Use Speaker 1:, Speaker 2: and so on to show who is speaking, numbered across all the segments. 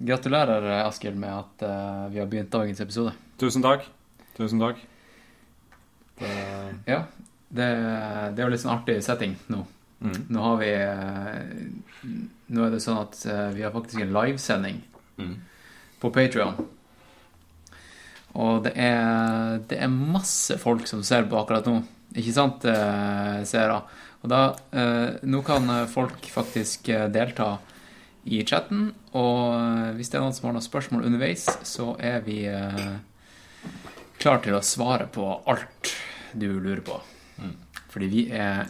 Speaker 1: Gratulerer, Askild, med at uh, vi har begynt dagens episode.
Speaker 2: Tusen takk. Tusen takk.
Speaker 1: Det... Ja. Det, det, er jo litt sånn artig setting nå. Mm. Nå har vi eh, Nå er det sånn at eh, vi har faktisk en livesending mm. på Patrion. Og det er, det er masse folk som ser på akkurat nå. Ikke sant, seere? Og da Nå kan folk faktisk delta i chatten. Og eh, hvis det er noen som har noen spørsmål underveis, så er vi eh, klar til å svare på alt du lurer på. Mm. Fordi vi er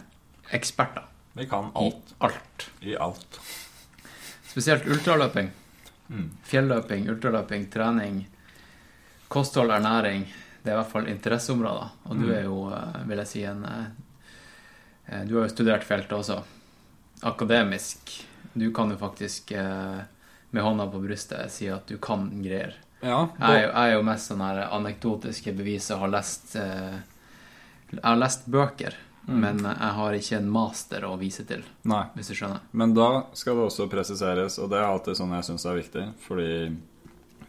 Speaker 1: eksperter.
Speaker 2: Vi kan alt.
Speaker 1: I alt.
Speaker 2: I alt.
Speaker 1: Spesielt ultraløping. Mm. Fjelløping, ultraløping, trening, kosthold, ernæring. Det er i hvert fall interesseområder. Og du mm. er jo, eh, vil jeg si, en Du har jo studert feltet også. Akademisk du kan jo faktisk eh, med hånda på brystet si at du kan greier.
Speaker 2: Ja,
Speaker 1: jo, jeg, er jo, mest sånn her anekdotiske beviser. Har lest, eh, jeg har lest bøker, mm. men jeg har ikke en master å vise til.
Speaker 2: Nei.
Speaker 1: Hvis du skjønner.
Speaker 2: Men da skal det også presiseres, og det er alltid sånn jeg syns er viktig, fordi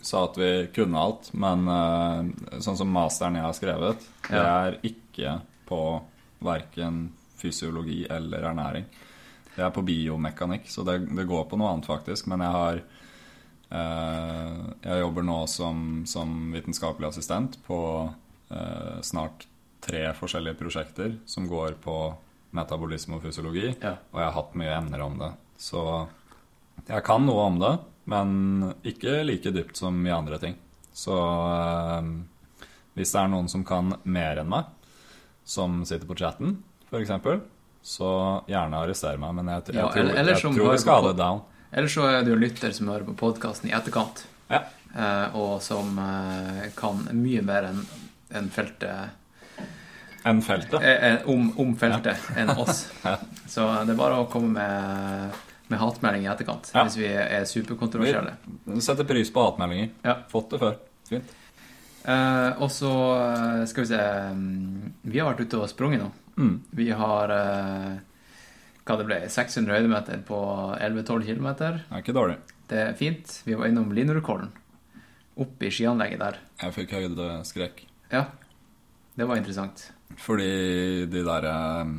Speaker 2: sa at vi kunne alt, men uh, sånn som masteren jeg har skrevet, det er ikke på verken fysiologi eller ernæring. Jeg er på biomekanikk, så det, det, går på noe annet, faktisk. Men jeg har eh, Jeg jobber nå som, som vitenskapelig assistent på eh, snart tre forskjellige prosjekter som går på metabolisme og fysiologi.
Speaker 1: Ja.
Speaker 2: Og jeg har hatt mye emner om det. Så jeg kan noe om det, men ikke like dypt som i andre ting. Så eh, hvis det er noen som kan mer enn meg, som sitter på chatten, f.eks., så gjerne arrester meg, men jeg, jeg, ja, tror, eller, jeg, tror jeg skal ha det down.
Speaker 1: Eller så er det jo lytter som hører på podkasten i etterkant,
Speaker 2: ja.
Speaker 1: eh, og som eh, kan mye mer enn en feltet
Speaker 2: Enn feltet?
Speaker 1: Eh, om, om, feltet ja. enn oss. Så det er bare å komme med, med hatmelding i etterkant hvis vi er superkontroversielle.
Speaker 2: Vi setter pris på hatmeldinger.
Speaker 1: Ja.
Speaker 2: Fått det før. Fint.
Speaker 1: Eh, og så skal vi se mm, Vi har vært ute og sprunget nå.
Speaker 2: Mm.
Speaker 1: Vi har eh, hva det ble, 600 høydemeter på 11-12 km. Det
Speaker 2: er ikke dårlig.
Speaker 1: Det er fint. Vi var innom Linerkollen. Oppe i skianlegget der.
Speaker 2: Jeg fikk høydeskrekk.
Speaker 1: Ja. Det var interessant.
Speaker 2: Fordi de der eh,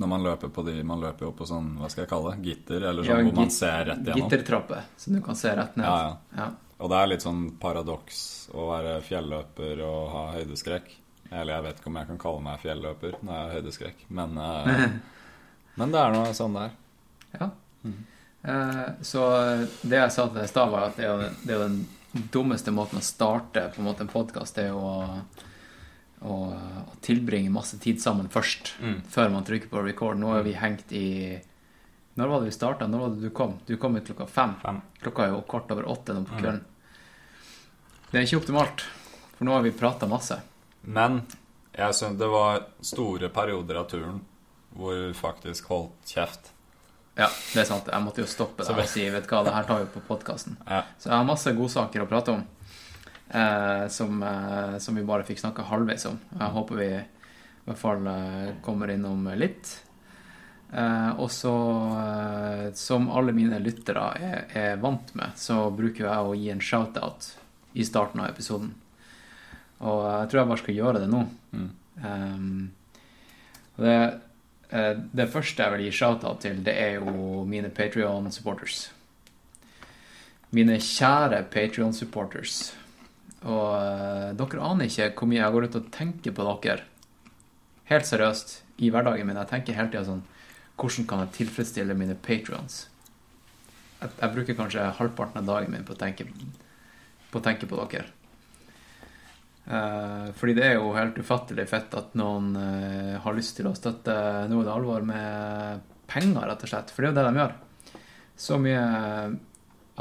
Speaker 2: Når man løper på de Man løper jo på sånn, hva skal jeg kalle det? Gitter? Eller sånn ja, hvor man ser rett igjennom.
Speaker 1: Gittertrappe, så du kan se rett ned.
Speaker 2: Ja,
Speaker 1: ja. ja.
Speaker 2: Og det er litt sånn paradoks å være fjelløper og ha høydeskrekk. Eller jeg vet ikke om jeg kan kalle meg fjelløper når jeg har høydeskrekk. Men, uh, men det er noe sånn der.
Speaker 1: Ja. Mm. Uh, så det jeg sa til deg i stad, var at det er, det er, den dummeste måten å starte på en måte en podkast, det er å, å, å, tilbringe masse tid sammen først.
Speaker 2: Mm.
Speaker 1: Før man trykker på record. Nå er vi hengt i Når var det vi starta? Når var det du kom? Du kom ut klokka fem.
Speaker 2: fem.
Speaker 1: Klokka er jo kvart over åtte nå på mm. kvelden. Mm. Det er ikke optimalt, for nå har vi prata masse.
Speaker 2: Men jeg synes det var store perioder av turen hvor faktisk holdt kjeft.
Speaker 1: Ja, det er sant. Jeg måtte jo stoppe deg og si vet du hva, det her tar vi på podkasten.
Speaker 2: Ja.
Speaker 1: Så jeg har masse godsaker å prate om eh, som, eh, som, vi bare fikk snakka halvveis om. Jeg håper vi i hvert fall eh, kommer innom litt. Eh, og så, eh, som alle mine lyttere er, er, vant med, så bruker jeg å gi en shout-out i starten av episoden. Og jeg tror jeg bare skal gjøre det nå.
Speaker 2: Mm.
Speaker 1: Um, det, eh, det, første jeg vil gi shout-out til, det er jo mine Patrion-supporters. Mine kjære Patrion-supporters. Og uh, dere aner ikke hvor mye jeg går ut og tenker på dere. Helt seriøst i hverdagen min. Jeg tenker hele tida sånn Hvordan kan jeg tilfredsstille mine patrions? Jeg, jeg, bruker kanskje halvparten av dagen min på å tenke på, å tenke på dere. Uh, fordi det er jo helt ufattelig fett at noen uh, har lyst til å støtte noe det alvor med penger, rett og slett. For det er jo det de gjør. Så mye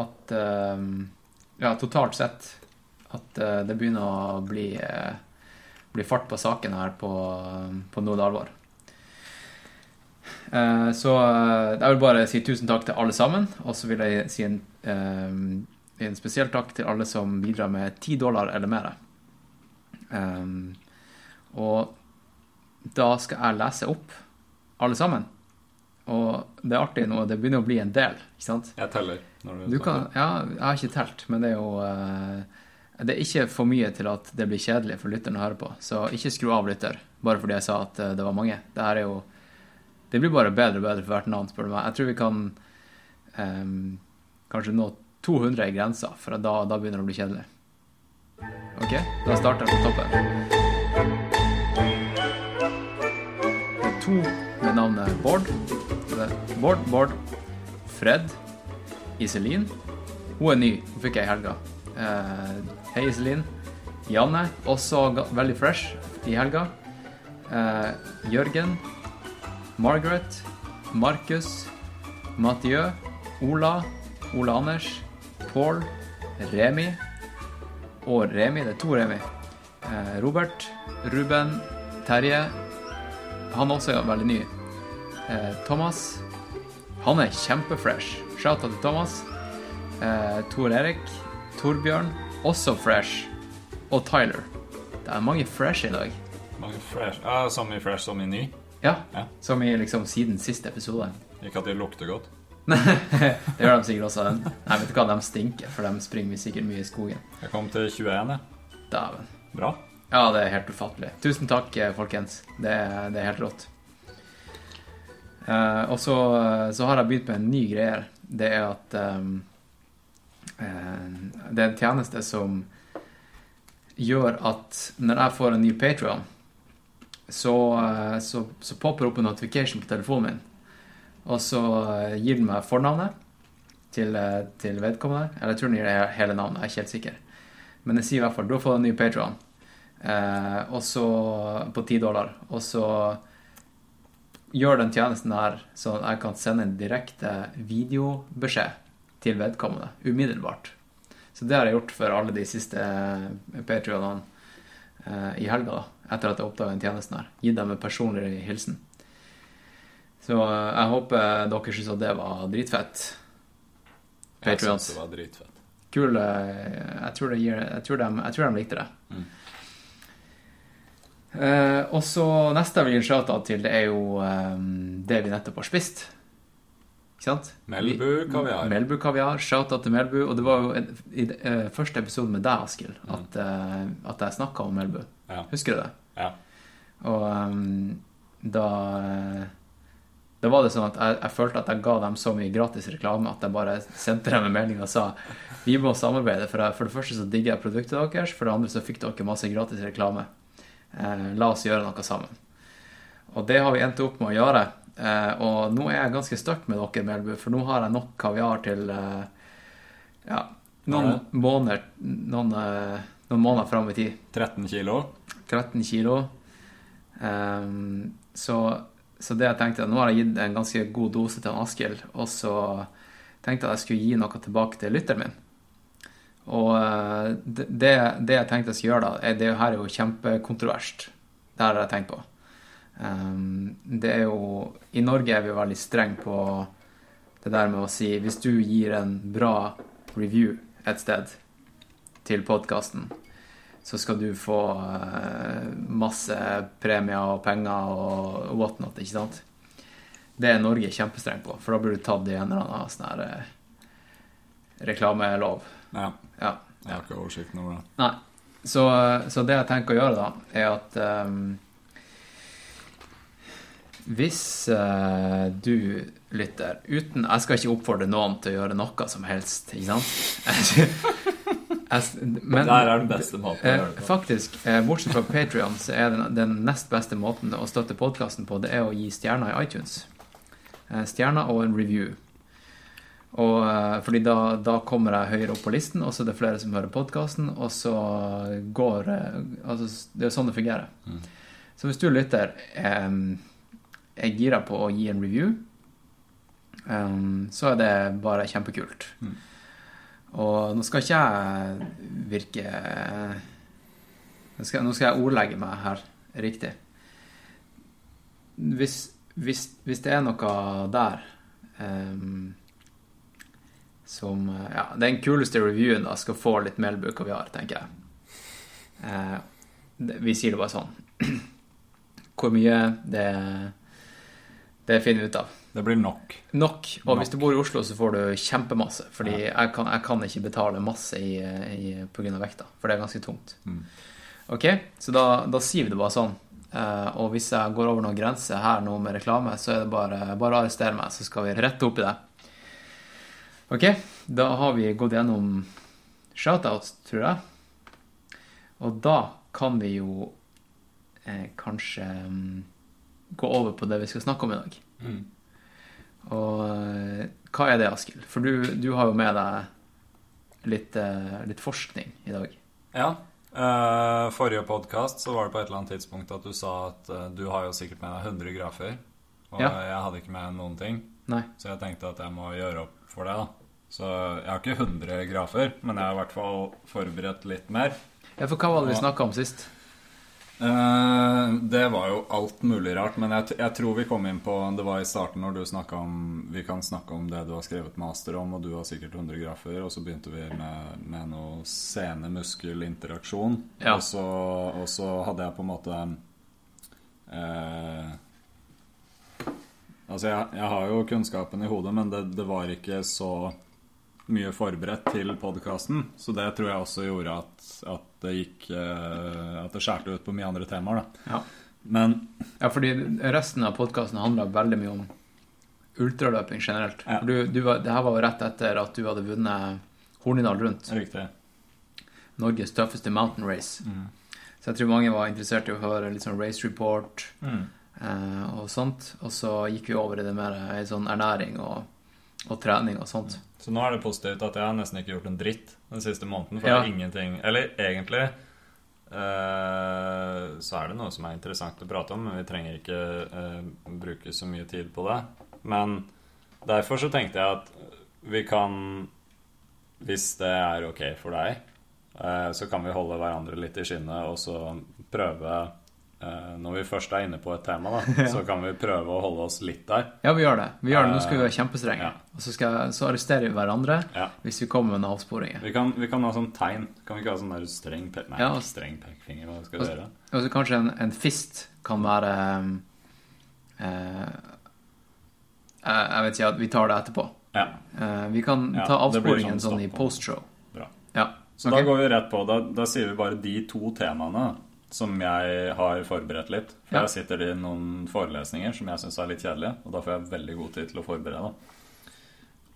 Speaker 1: at uh, Ja, totalt sett at det begynner å bli, bli fart på saken her på, på noe det alvor. så jeg vil bare si tusen takk til alle sammen, og så vil jeg si en, en spesiell takk til alle som bidrar med ti dollar eller mer. Um, og da skal jeg lese opp alle sammen. Og det er artig nå, det begynner å bli en del, ikke sant?
Speaker 2: Jeg teller.
Speaker 1: Når du, du kan, ja, jeg har ikke telt, men det er jo uh, Det er ikke for mye til at det blir kjedelig for lytteren å høre på. Så ikke skru av lytter, bare fordi jeg sa at uh, det var mange. Det her er jo Det blir bare bedre og bedre for hvert navn, spør du meg. Jeg tror vi kan um, kanskje nå 200 i grensa, for da, da begynner det å bli kjedelig. OK, da starter jeg på toppen. Det er to med navnet Bård. Bård, Bård, Fred, Iselin. Hun er ny, hun fikk jeg i helga. Eh, hei, Iselin. Janne, også veldig fresh i helga. Eh, Jørgen. Margaret. Markus. Mathieu. Ola. Ola Anders. Paul. Remi. Og Remi. Det er to Remi. Eh, Robert. Ruben. Terje. Han også er veldig ny. Eh, Thomas. Han er kjempefresh. Shout out til Thomas. Eh, Tor Erik. Torbjørn. Også fresh. Og Tyler. Det er mange fresh i dag.
Speaker 2: Mange fresh? Ja, Så mye fresh som i ny?
Speaker 1: Ja. ja. Som i liksom siden siste episode.
Speaker 2: Ikke at det lukter godt?
Speaker 1: det gjør de sikkert også. Nei, vet du hva, de stinker, for de springer sikkert mye i skogen.
Speaker 2: Jeg kom til 21, jeg.
Speaker 1: Dæven.
Speaker 2: Bra.
Speaker 1: Ja, det er helt ufattelig. Tusen takk, eh, folkens. Det, det er helt rått. Uh, og så, så, har jeg begynt med en ny greie. Det er at um, uh, Det er en tjeneste som gjør at når jeg får en ny Patrion, så, uh, så, så, popper opp en notification på telefonen min. Og så gir den meg fornavnet til, til vedkommende. Eller jeg tror den gir det hele navnet, jeg er ikke helt sikker. Men den sier i hvert fall 'du har fått en ny Patron', og så på 10 dollar. Og så gjør den tjenesten her så jeg kan sende en direkte videobeskjed til vedkommende umiddelbart. Så det har jeg gjort for alle de siste Patrionene eh, i helga, da, etter at jeg oppdaga den tjenesten her. Gitt dem en personlig hilsen. Så eh, jeg håper dere syns at det var dritfett.
Speaker 2: Patrions. Jeg syns det var dritfett.
Speaker 1: Kul. Eh, jeg tror, gir, jeg, tror de, jeg tror, de, likte det. Mm. Uh, og så neste jeg vil gi shout-out til, det er jo um, det vi nettopp har spist. Ikke sant?
Speaker 2: Melbu kaviar.
Speaker 1: Melbu kaviar. Shout-out til Melbu. Og det var jo en, i uh, første episode med deg, Askild, mm. at, uh, at, jeg snakka om Melbu. Ja. Husker du det?
Speaker 2: Ja.
Speaker 1: Og um, da da var det sånn at jeg, jeg, følte at jeg ga dem så mye gratis reklame at jeg bare sendte dem en melding og sa vi må samarbeide. For, jeg, for det første så digger jeg produktet deres, for det andre så fikk dere masse gratis reklame. Eh, la oss gjøre noe sammen. Og det har vi endt opp med å gjøre. Eh, og nå er jeg ganske stuck med dere, Melbu, for nå har jeg nok kaviar til eh, ja, noen ja. måneder noen, noen måneder fram i tid.
Speaker 2: 13 kilo?
Speaker 1: 13 kilo. Um, så, så, det jeg tenkte Nå har jeg gitt en ganske god dose til Askild, og så tenkte jeg at jeg skulle gi noe tilbake til lytteren min. Og eh, det, det, jeg tenkte jeg skulle gjøre, da er, Det her er jo kjempekontroverst. Det har jeg tenkt på. Um, det er jo I Norge er vi veldig strenge på det der med å si Hvis du gir en bra review et sted til podkasten, så skal du få uh, masse premier og penger og whatnot, ikke sant? Det er Norge kjempestreng på, for da blir du tatt i en eller annen sånn her uh, reklamelov.
Speaker 2: Ja.
Speaker 1: ja.
Speaker 2: Jeg har ikke oversikt over det.
Speaker 1: Nei. Så, så, det jeg tenker å gjøre, da, er at um, Hvis uh, du lytter uten Jeg skal ikke oppfordre noen til å gjøre noe som helst, ikke sant?
Speaker 2: Men der er den beste måten å gjøre det
Speaker 1: på. Faktisk, eh, bortsett fra Patrion, så er den, den, nest beste måten å støtte podkasten på, det er å gi stjerner i iTunes. Eh, stjerner og en review. Og, eh, fordi da, da, kommer jeg høyere opp på listen, og så er det flere som hører podkasten, og så går eh, altså, Det er sånn det fungerer. Mm. Så hvis du lytter um, er gira på å gi en review, um, så er det bare kjempekult. Mm. Og nå skal ikke jeg virke nå skal, nå skal, jeg ordlegge meg her riktig. Hvis, hvis, hvis det er noe der um, som Ja, den kuleste reviewen da skal få litt meldbuker vi har, tenker jeg. Uh, vi sier det bare sånn. Hvor mye, det, det finner vi ut av.
Speaker 2: Det blir nok.
Speaker 1: Nok. Og nok. hvis du bor i Oslo, så får du kjempemasse. Fordi ja. jeg, kan, jeg, kan, ikke betale masse i, i, på grunn av vekta, for det er ganske tungt. Mm. Ok, så da, da, sier vi det bare sånn. Uh, og hvis jeg går over noen grenser her nå med reklame, så er det bare, bare å arrestere meg, så skal vi rette opp i det. Ok, da har vi gått gjennom shoutouts, tror jeg. Og da kan vi jo eh, kanskje um, gå over på det vi skal snakke om i dag. Mm. Og eh, hva er det, Askild? For du, du, har jo med deg litt, eh, litt forskning i dag.
Speaker 2: Ja. Uh, forrige podkast så var det på et eller annet tidspunkt at du sa at du har jo sikkert med deg 100 grafer. Og ja. jeg hadde ikke med noen ting.
Speaker 1: Nei.
Speaker 2: Så jeg tenkte at jeg må gjøre opp for det. da Så jeg har ikke 100 grafer, men jeg har i hvert fall forberedt litt mer.
Speaker 1: Ja, For hva var det vi snakka om sist?
Speaker 2: Uh, det var jo alt mulig rart, men jeg, jeg, tror vi kom inn på Det var i starten når du snakka om Vi kan snakke om det du har skrevet master om, og du har sikkert 100 grafer, og så begynte vi med, med noe scene-muskel-interaksjon. Ja. Og, og, så hadde jeg på en måte eh, Altså, jeg, jeg, har jo kunnskapen i hodet, men det, det var ikke så mye forberedt til podkasten. Så det tror jeg også gjorde at, at det gikk eh, At det skjærte ut på mye andre temaer. Da.
Speaker 1: Ja.
Speaker 2: Men
Speaker 1: Ja, fordi resten av podkasten handla veldig mye om ultraløping generelt. Ja. Du, du det her var jo rett etter at du hadde vunnet Hornindal rundt.
Speaker 2: Riktig.
Speaker 1: Norges tøffeste mountain race. Mm. Så jeg tror mange var interessert i å høre litt sånn race report mm. eh, og sånt. Og så gikk vi over i det mer i sånn ernæring og, og trening og sånt.
Speaker 2: Så nå er det positivt at jeg har nesten ikke gjort en dritt den siste måneden. For ja. ingenting Eller egentlig eh, så er det noe som er interessant å prate om, men vi trenger ikke eh, bruke så mye tid på det. Men derfor så tenkte jeg at vi kan Hvis det er ok for deg, eh, så kan vi holde hverandre litt i skinnet og så prøve når vi først er inne på et tema, da, ja. så kan vi prøve å holde oss litt der.
Speaker 1: Ja, vi gjør det. Vi gjør det. Nå skal vi være kjempestrenge. Ja. Og så, skal, så, arresterer vi hverandre ja. hvis vi kommer med en avsporing.
Speaker 2: Vi kan, vi kan ha sånn tegn. Kan vi ikke ha sånn der streng pe Nei, ja, streng pekefinger. Hva skal vi gjøre?
Speaker 1: Og så kanskje en, en, fist kan være eh, Jeg vet ikke, vi tar det etterpå. Eh, vi kan ta avsporingen sånn, sånn i postshow.
Speaker 2: Bra. Så okay. da går vi rett på. Da, da sier vi bare de to temaene som jeg har forberedt litt. For ja. jeg sitter i noen forelesninger som jeg syns er litt kjedelige, og da får jeg veldig god tid til å forberede.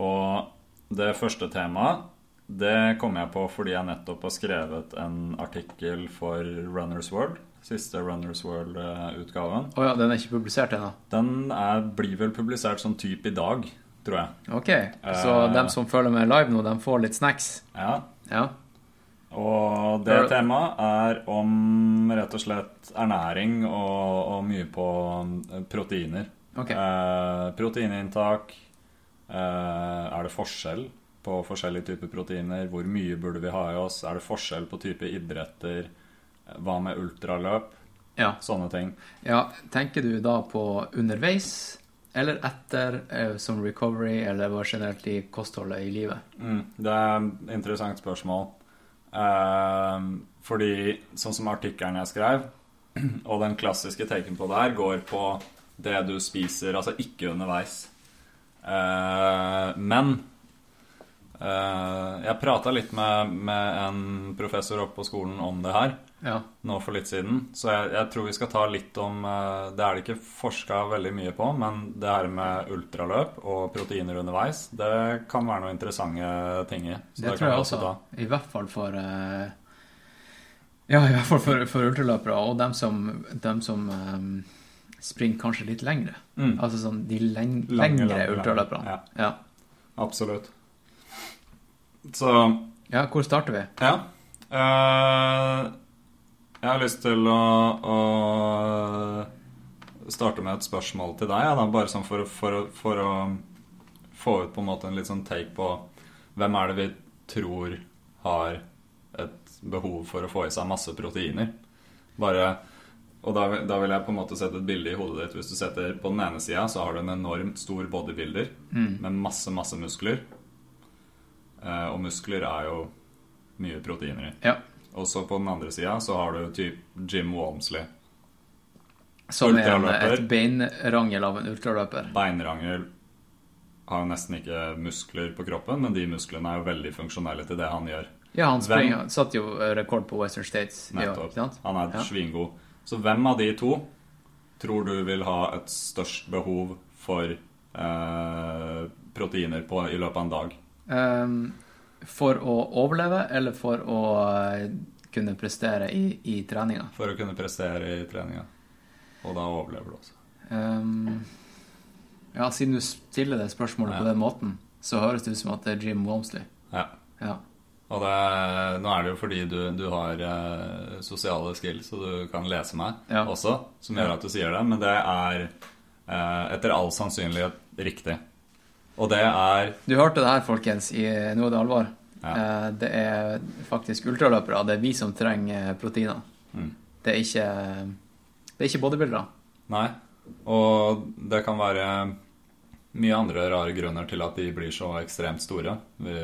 Speaker 2: Og det første temaet det kom jeg på fordi jeg nettopp har skrevet en artikkel for Runners World. Siste Runners World-utgaven.
Speaker 1: Oh ja, Den er ikke publisert ennå?
Speaker 2: Den er, blir vel publisert sånn type i dag, tror jeg.
Speaker 1: Ok, Så eh, dem som følger med live nå, de får litt snacks?
Speaker 2: Ja.
Speaker 1: ja.
Speaker 2: Og det temaet er om rett og slett ernæring og, og mye på eh, proteiner.
Speaker 1: Okay.
Speaker 2: Eh, proteininntak. Eh, er det forskjell på forskjellige typer proteiner? Hvor mye burde vi ha i oss? Er det forskjell på type idretter? Hva med ultraløp?
Speaker 1: Ja.
Speaker 2: Sånne ting.
Speaker 1: Ja, Tenker du da på underveis eller etter eh, som recovery, eller hva generelt i kostholdet i livet?
Speaker 2: Mm, det er et interessant spørsmål. Uh, fordi sånn som artikkelen jeg skrev, og den klassiske taken på det her, går på det du spiser, altså ikke underveis. Uh, men uh, jeg prata litt med, med, en professor oppe på skolen om det her
Speaker 1: ja.
Speaker 2: nå for litt siden. Så jeg, jeg, tror vi skal ta litt om uh, Det er det ikke forska veldig mye på, men det her med ultraløp og proteiner underveis, det kan være noen interessante ting i.
Speaker 1: Det, det, tror jeg også. Ta. I hvert fall for uh, Ja, i hvert fall for, for ultraløpere og dem som, dem som um, springer kanskje litt lengre. Mm. Altså sånn de leng lange, lengre ultraløperne.
Speaker 2: Ja. ja. Absolutt. Så
Speaker 1: Ja, hvor starter vi?
Speaker 2: Ja. Uh, jeg har lyst til å, å starte med et spørsmål til deg. Da. bare sånn for, for, for, å få ut på en måte en litt sånn take på hvem er det vi tror har et behov for å få i seg masse proteiner. Bare, og da, da, vil jeg på en måte sette et bilde i hodet ditt. Hvis du setter På den ene sida så har du en enormt stor bodybuilder mm. med masse, masse muskler. Eh, og muskler er jo mye proteiner i.
Speaker 1: Ja.
Speaker 2: Og så på den andre sida så har du typ Jim Walmsley.
Speaker 1: Som er en, et beinrangel av en ultraløper.
Speaker 2: Beinrangel har jo nesten ikke muskler på kroppen, men de musklene er jo veldig funksjonelle til det han gjør.
Speaker 1: Ja, han springer, satt jo rekord på Western States.
Speaker 2: Nettopp. Ja, han er ja. svingod. Så hvem av de to tror du vil ha et størst behov for eh, proteiner på, i løpet av en dag? Um,
Speaker 1: for å overleve, eller for å uh, kunne prestere i, i treninga?
Speaker 2: For å kunne prestere i treninga. Og da overlever du også. Um,
Speaker 1: ja, siden du stiller det spørsmålet ja. på den måten, så høres det ut som at det er Jim Womsley.
Speaker 2: Ja.
Speaker 1: ja.
Speaker 2: Og det, nå er det jo fordi du, du har eh, sosiale skills, og du kan lese meg ja. også, som gjør at du sier det. Men det er eh, etter all sannsynlighet riktig. Og det er
Speaker 1: Du hørte det her, folkens, i Nå er det alvor. Ja. Eh, det er faktisk ultraløpere. Det er vi som trenger proteiner. Mm. Det er ikke Det er ikke bodybuildere.
Speaker 2: Nei. Og det kan være mye andre rare grunner til at de blir så ekstremt store. Vi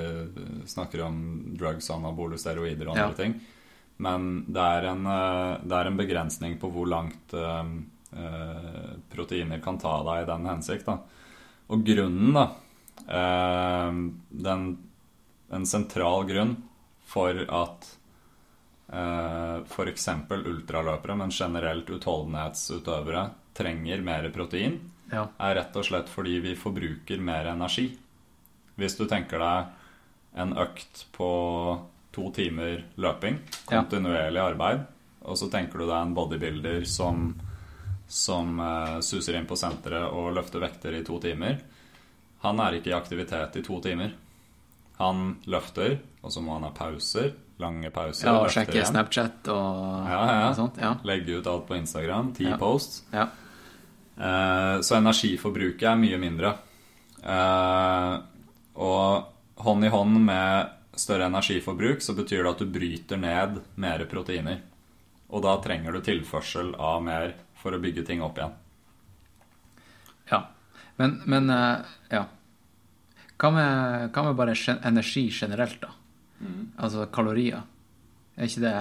Speaker 2: snakker om drugs, anabole steroider og andre ja. ting. Men det er, en, eh, det er, en, begrensning på hvor langt uh, proteiner kan ta deg i den hensikt. Da. Og grunnen, da den, En sentral grunn for at uh, f.eks. ultraløpere, men generelt utholdenhetsutøvere, trenger mer protein, ja. er rett og slett fordi vi forbruker mer energi. Hvis du tenker deg en økt på to timer løping, kontinuerlig arbeid, og så tenker du deg en bodybuilder som, som uh, suser inn på senteret og løfter vekter i to timer. Han er ikke i aktivitet i to timer. Han løfter, og så må han ha pauser. Lange pauser.
Speaker 1: Ja, og sjekke Snapchat og,
Speaker 2: ja, ja. og sånt. Ja. Legge ut alt på Instagram. Ti posts. Ja. Eh, så energiforbruket er mye mindre. Eh, og hånd i hånd med større energiforbruk så betyr det at du bryter ned mer proteiner. Og da trenger du tilførsel av mer for å bygge ting opp igjen.
Speaker 1: Men, men eh, ja. Hva med, hva med, bare energi generelt, da? Mm. Altså kalorier. Er ikke det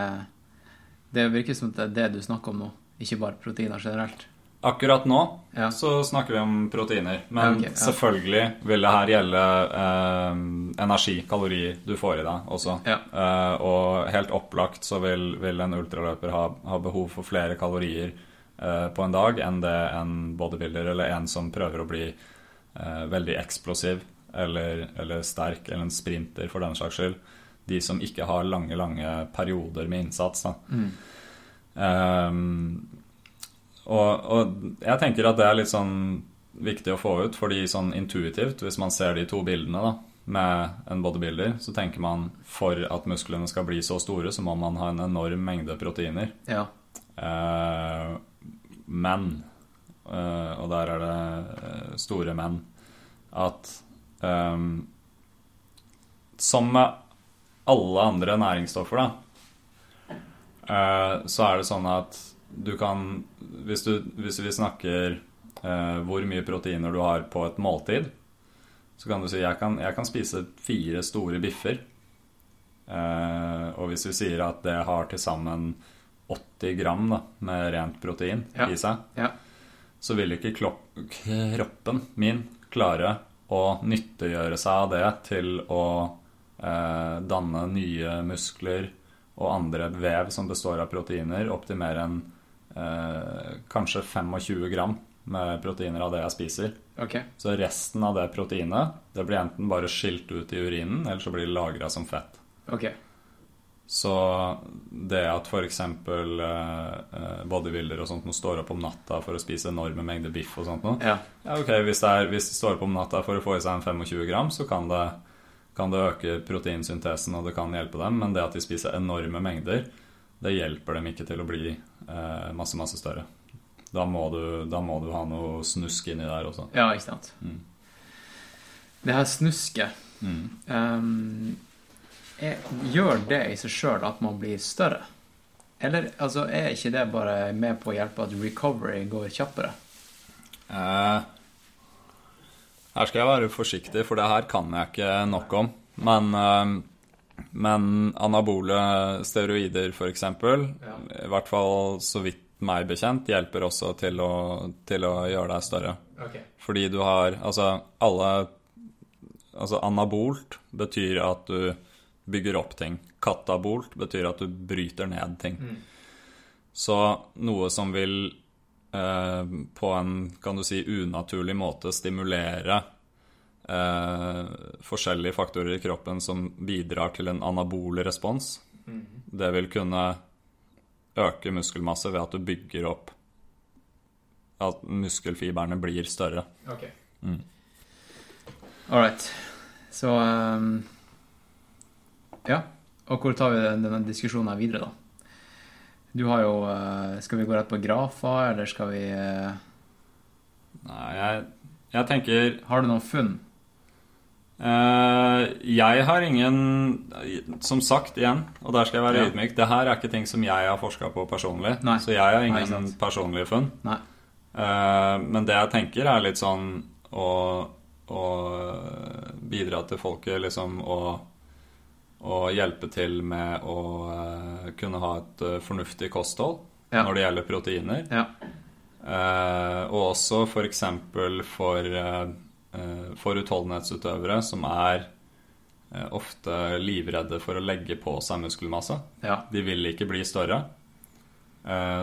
Speaker 1: Det virker som det er det du snakker om nå, ikke bare proteiner generelt.
Speaker 2: Akkurat nå ja. så snakker vi om proteiner. Men okay, ja. selvfølgelig vil det her gjelde eh, energi, kalorier, du får i deg også. Ja. Eh, og helt opplagt så vil, vil en ultraløper ha, ha, behov for flere kalorier på en dag enn det en bodybuilder eller en som prøver å bli eh, veldig eksplosiv eller, eller, sterk, eller en sprinter for den saks skyld. De som ikke har lange, lange perioder med innsats. Da. Mm. Um, og, og, jeg tenker at det er litt sånn viktig å få ut, fordi sånn intuitivt, hvis man ser de to bildene da, med en bodybuilder, så tenker man for at musklene skal bli så store, så må man ha en enorm mengde proteiner. Ja. Eh, men, eh, og der er det eh, store menn, at um, som med alle andre næringsstoffer, da, eh, så er det sånn at du kan Hvis, du, hvis vi snakker uh, hvor mye proteiner du har på et måltid, så kan du si jeg kan, jeg kan spise fire store biffer. Uh, og hvis vi sier at det har til sammen 80 gram da, med rent protein ja. i seg, ja. så vil ikke kroppen min klare å nyttiggjøre seg av det til å eh, danne nye muskler og andre vev som består av proteiner, opp til mer enn eh, kanskje 25 gram med proteiner av det jeg spiser. Okay. Så resten av det proteinet det blir enten bare skilt ut i urinen, eller så blir det lagra som fett.
Speaker 1: Okay.
Speaker 2: Så det at f.eks. Eh, eh, bodybuilder og sånt nå står opp om natta for å spise enorme mengder biff og sånt noe ja. ja. ok, hvis, det er, hvis de står opp om natta for å få i seg en 25 gram, så kan det, kan det øke proteinsyntesen, og det kan hjelpe dem, men det at de spiser enorme mengder, det hjelper dem ikke til å bli eh, masse, masse større. Da må, du, da må, du, ha noe snusk inni der også.
Speaker 1: Ja, ikke sant. Mm. Det her snusket mm. um, er, Gjør det i seg sjøl at man blir større? Eller altså, er ikke det bare med på å hjelpe at recovery går kjappere?
Speaker 2: Eh, her skal jeg være forsiktig, for det her kan jeg ikke nok om. Men eh, men anabole steroider, f.eks., ja. i hvert fall så vidt meg bekjent, hjelper også til å, til å gjøre deg større.
Speaker 1: Okay.
Speaker 2: Fordi du har Altså, alle Altså, anabolt betyr at du bygger opp ting. Katabolt betyr at du bryter ned ting.
Speaker 1: Mm.
Speaker 2: Så noe som vil eh, på en, kan du si, unaturlig måte stimulere eh, forskjellige faktorer i kroppen som bidrar til en anabol respons,
Speaker 1: Mm.
Speaker 2: det vil kunne øke muskelmasse ved at du bygger opp At muskelfibrene blir større.
Speaker 1: Ok.
Speaker 2: Mm.
Speaker 1: All right. Så ehm, Ja. Og hvor tar vi denne diskusjonen her videre, da? Du har jo eh, Skal vi gå rett på grafer, eller skal vi eh,
Speaker 2: Nei, jeg, jeg tenker
Speaker 1: Har du noen funn?
Speaker 2: Uh, jeg har ingen Som sagt, igjen, og der skal jeg være
Speaker 1: Ja.
Speaker 2: ydmyk Det her er ikke ting som jeg har forska på personlig.
Speaker 1: Nei.
Speaker 2: Så jeg har ingen
Speaker 1: Nei,
Speaker 2: personlige funn. Eh, men det jeg tenker, er litt sånn å, å bidra til folket, liksom, og, og hjelpe til med å eh, kunne ha et eh, fornuftig kosthold
Speaker 1: Ja.
Speaker 2: når det gjelder proteiner.
Speaker 1: Ja.
Speaker 2: Eh, og også f.eks. For, for, eh, eh, for utholdenhetsutøvere som er eh, ofte livredde for å legge på seg muskelmasse.
Speaker 1: Ja.
Speaker 2: De vil ikke bli større.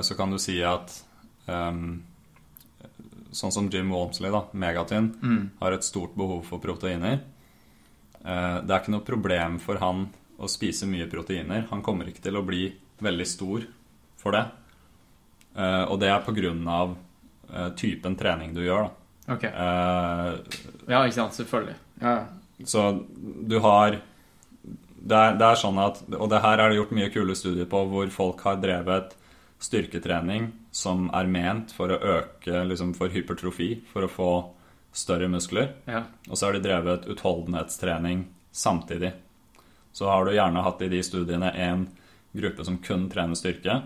Speaker 2: Så kan du si at ehm, Sånn som Jim Walmsley, da, Megatyn,
Speaker 1: Mm.
Speaker 2: har et stort behov for proteiner. Eh, det er ikke noe problem for han å spise mye proteiner. Han kommer ikke til å bli veldig stor for det. Eh, og det er av eh, typen trening du gjør, da.
Speaker 1: Okay.
Speaker 2: Uh,
Speaker 1: Ja, ikke sant. Selvfølgelig. Ja. ja.
Speaker 2: så du har det er, det er sånn at Og det her er det gjort mye kule studier på hvor folk har drevet styrketrening som er ment for å øke liksom for hypertrofi, for å få større muskler.
Speaker 1: ja.
Speaker 2: Og så har de drevet utholdenhetstrening samtidig. Så har du gjerne hatt i de studiene en gruppe som kun trener styrke,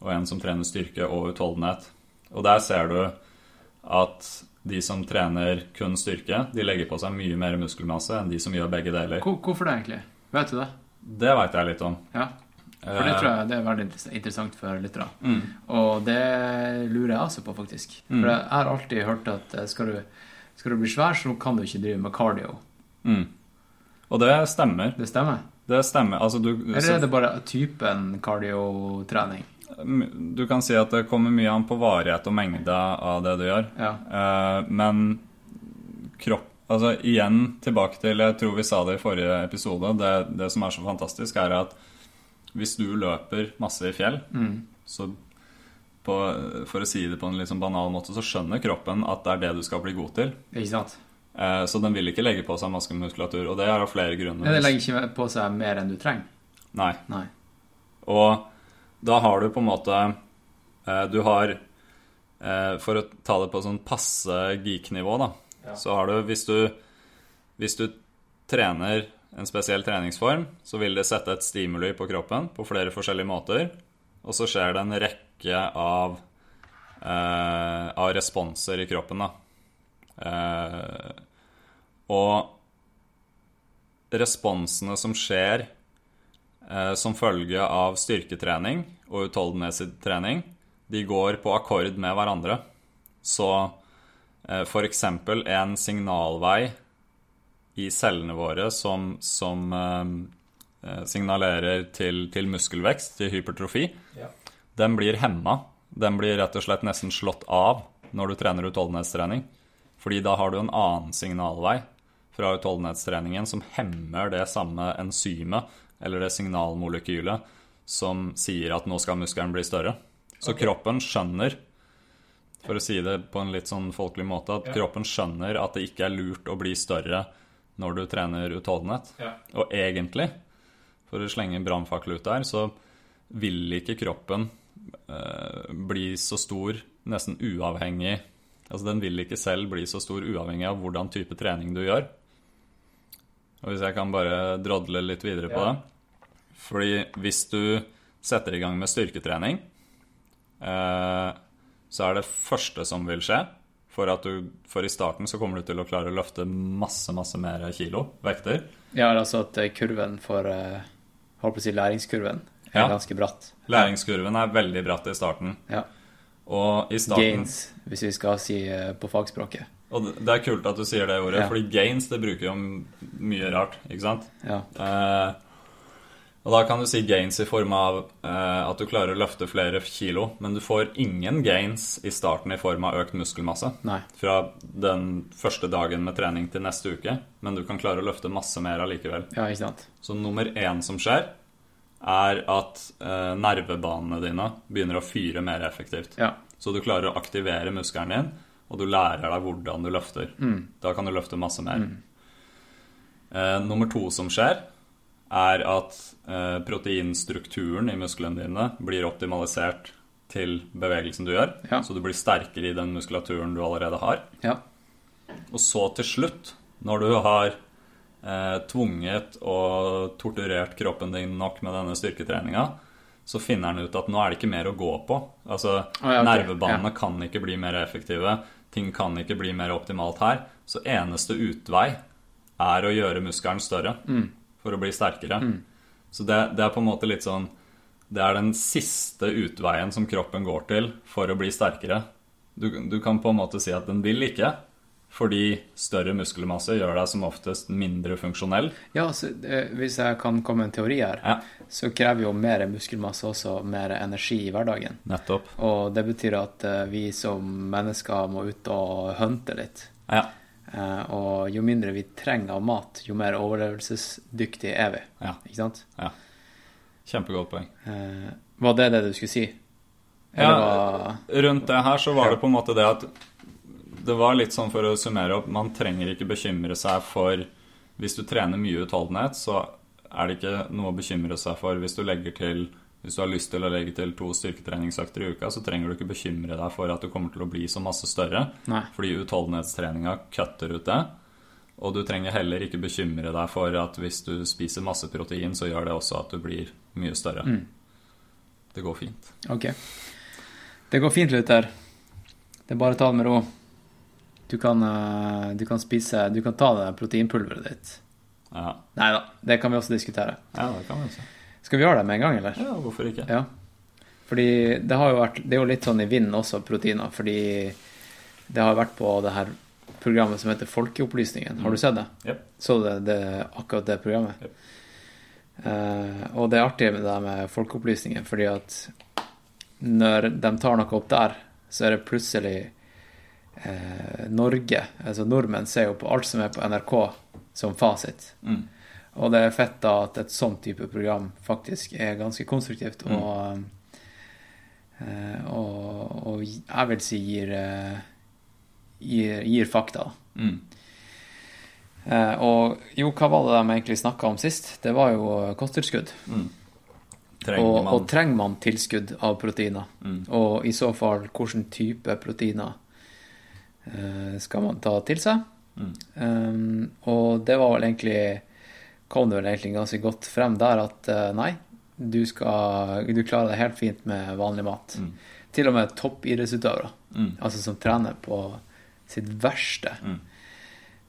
Speaker 2: og en som trener styrke og utholdenhet. Og der ser du at de som trener kun styrke, de legger på seg mye mer muskelmasse enn de som gjør begge deler.
Speaker 1: Hvorfor det, egentlig? Vet du det?
Speaker 2: Det veit jeg litt om.
Speaker 1: Ja. For det tror jeg det er veldig interessant for lyttere.
Speaker 2: Mm.
Speaker 1: Og det lurer jeg også på, faktisk.
Speaker 2: Mm.
Speaker 1: For jeg har alltid hørt at eh, skal du, skal du bli svær, så kan du ikke drive med cardio.
Speaker 2: Mm. Og det stemmer.
Speaker 1: Det stemmer?
Speaker 2: Det stemmer. Altså, du,
Speaker 1: Eller er det bare typen kardiotrening?
Speaker 2: du kan si at det kommer mye an på varighet og mengde av det du gjør.
Speaker 1: Ja.
Speaker 2: Eh, men kropp Altså igjen tilbake til Jeg tror vi sa det i forrige episode. Det, det som er så fantastisk, er at hvis du løper masse i fjell,
Speaker 1: Mm.
Speaker 2: så på, For å si det på en sånn banal måte, så skjønner kroppen at det er det du skal bli god til.
Speaker 1: Ikke sant?
Speaker 2: Eh, så den vil ikke legge på seg maskemuskulatur, og det er av flere grunner.
Speaker 1: Ja, det legger ikke på seg mer enn du trenger?
Speaker 2: Nei.
Speaker 1: Nei.
Speaker 2: Og da har du på en måte eh, Du har eh, For å ta det på sånn passe geek-nivå, da,
Speaker 1: Ja.
Speaker 2: så har du hvis, du hvis du trener en spesiell treningsform, så vil det sette et stimuli på kroppen på flere forskjellige måter. Og så skjer det en rekke av, eh, av responser i kroppen. Eh, og responsene som skjer eh, som følge av styrketrening og utholdenhetstrening, de går på akkord med hverandre. Så eh, f.eks. en signalvei i cellene våre som, som eh, eh, signalerer til, til muskelvekst, til hypertrofi,
Speaker 1: Ja.
Speaker 2: Den blir hemma. Den blir rett og slett nesten slått av når du trener utholdenhetstrening. Fordi da har du en annen signalvei fra utholdenhetstreningen som hemmer det samme enzymet eller det signalmolekylet som sier at nå skal muskelen bli større. Så kroppen skjønner, for å si det på en litt sånn folkelig måte, at
Speaker 1: Ja.
Speaker 2: kroppen skjønner at det ikke er lurt å bli større når du trener utholdenhet.
Speaker 1: Ja.
Speaker 2: Og egentlig, for å slenge en brannfakkel ut der, så vil ikke kroppen bli så stor nesten uavhengig Altså den vil ikke selv bli så stor uavhengig av hvordan type trening du gjør. Og hvis jeg kan bare drodle litt videre på
Speaker 1: Ja.
Speaker 2: det Fordi hvis du setter i gang med styrketrening, eh, så er det første som vil skje for, at du, for i starten så kommer du til å klare å løfte masse, masse mer kilo, vekter.
Speaker 1: Ja, altså at eh, kurven for eh, Holdt på å si læringskurven er
Speaker 2: Ja.
Speaker 1: ganske bratt.
Speaker 2: Læringskurven er veldig bratt i starten.
Speaker 1: Ja.
Speaker 2: Og i starten
Speaker 1: Gains, hvis vi skal si eh, på fagspråket.
Speaker 2: Og det det er kult at du sier det ordet,
Speaker 1: Ja.
Speaker 2: fordi gains det bruker jo mye rart, ikke sant?
Speaker 1: Ja.
Speaker 2: Eh, og da kan du si gains i form av eh, at du klarer å løfte flere kilo, men du får ingen gains i starten i form av økt muskelmasse.
Speaker 1: Nei.
Speaker 2: Fra den første dagen med trening til neste uke, men du kan klare å løfte masse mer allikevel.
Speaker 1: Ja, ikke sant.
Speaker 2: Så nummer én som skjer, er at eh, nervebanene dine begynner å fyre mer effektivt.
Speaker 1: Ja.
Speaker 2: Så du klarer å aktivere muskelen din, og du lærer deg hvordan du løfter. Da kan du løfte masse mer. Eh, nummer to som skjer, er at eh, proteinstrukturen i musklene dine blir optimalisert til bevegelsen du gjør.
Speaker 1: Ja.
Speaker 2: Så du blir sterkere i den muskulaturen du allerede har.
Speaker 1: Ja.
Speaker 2: Og så til slutt, når du har tvunget og torturert kroppen din nok med denne styrketreninga, så finner han ut at nå er det ikke mer å gå på. Altså,
Speaker 1: oh, ja, okay.
Speaker 2: Nervebanene kan ikke bli mer effektive. Ting kan ikke bli mer optimalt her. Så eneste utvei er å gjøre muskelen større
Speaker 1: Mm.
Speaker 2: for å bli sterkere. Så det, det er på en måte litt sånn Det er den siste utveien som kroppen går til for å bli sterkere. Du, du kan på en måte si at den vil ikke, fordi større muskelmasse gjør deg som oftest mindre funksjonell.
Speaker 1: Ja, så, eh, Hvis jeg kan komme med en teori her,
Speaker 2: Ja.
Speaker 1: så krever jo mer muskelmasse også mer energi i hverdagen.
Speaker 2: Nettopp.
Speaker 1: Og det betyr at eh, vi som mennesker må ut og hunte litt.
Speaker 2: Ja.
Speaker 1: Eh, og jo mindre vi trenger av mat, jo mer overlevelsesdyktig er vi.
Speaker 2: Ja.
Speaker 1: Ikke sant?
Speaker 2: ja. Kjempegodt poeng.
Speaker 1: Eh, var det det du skulle si?
Speaker 2: Ja,
Speaker 1: var
Speaker 2: rundt det her så var det på en måte det at Det var litt sånn for å summere opp Man trenger ikke bekymre seg for Hvis du trener mye utholdenhet, så er det ikke noe å bekymre seg for hvis du legger til Hvis du har lyst til å legge til to styrketreningsøkter i uka, så trenger du ikke bekymre deg for at du kommer til å bli så masse større.
Speaker 1: Nei.
Speaker 2: Fordi utholdenhetstreninga kutter ut det. Og du trenger heller ikke bekymre deg for at hvis du spiser masse protein, så gjør det også at du blir mye større. Det går fint.
Speaker 1: Ok. Det går fint, Luther. Det er bare å ta det med ro. Du kan, eh, du kan spise Du kan ta det proteinpulveret ditt.
Speaker 2: Ja,
Speaker 1: Nei da, det kan vi også diskutere.
Speaker 2: ja det kan vi også.
Speaker 1: Skal vi gjøre det med en gang, eller?
Speaker 2: Ja, hvorfor ikke?
Speaker 1: Ja. Fordi det har jo vært Det er jo litt sånn i vinden også, proteiner. Fordi det har vært på det her programmet som heter Folkeopplysningen. Har du sett det?
Speaker 2: Yep.
Speaker 1: Så du det, det, akkurat det programmet?
Speaker 2: Yep.
Speaker 1: Uh, og det er artig med det med Folkeopplysningen, fordi at når de tar noe opp der, så er det plutselig eh, Norge, altså nordmenn, ser jo på alt som er på NRK, som fasit.
Speaker 2: Mm.
Speaker 1: Og det er fett da at et sånn type program faktisk er ganske konstruktivt og, eh, og, og jeg vil si gir, eh, gir, gir fakta.
Speaker 2: Mm.
Speaker 1: Eh, og jo, hva var det de egentlig snakka om sist? Det var jo kosttilskudd.
Speaker 2: Trenger
Speaker 1: Og,
Speaker 2: man
Speaker 1: og trenger man tilskudd av proteiner?
Speaker 2: Mm.
Speaker 1: Og i så fall, hvilken type proteiner skal man ta til seg?
Speaker 2: Mm.
Speaker 1: Um, og det var vel egentlig kom det vel egentlig ganske godt frem der at eh, nei, du, skal, du klarer det helt fint med vanlig mat.
Speaker 2: Mm.
Speaker 1: Til og med toppidrettsutøvere,
Speaker 2: Mm.
Speaker 1: altså som trener på sitt verste,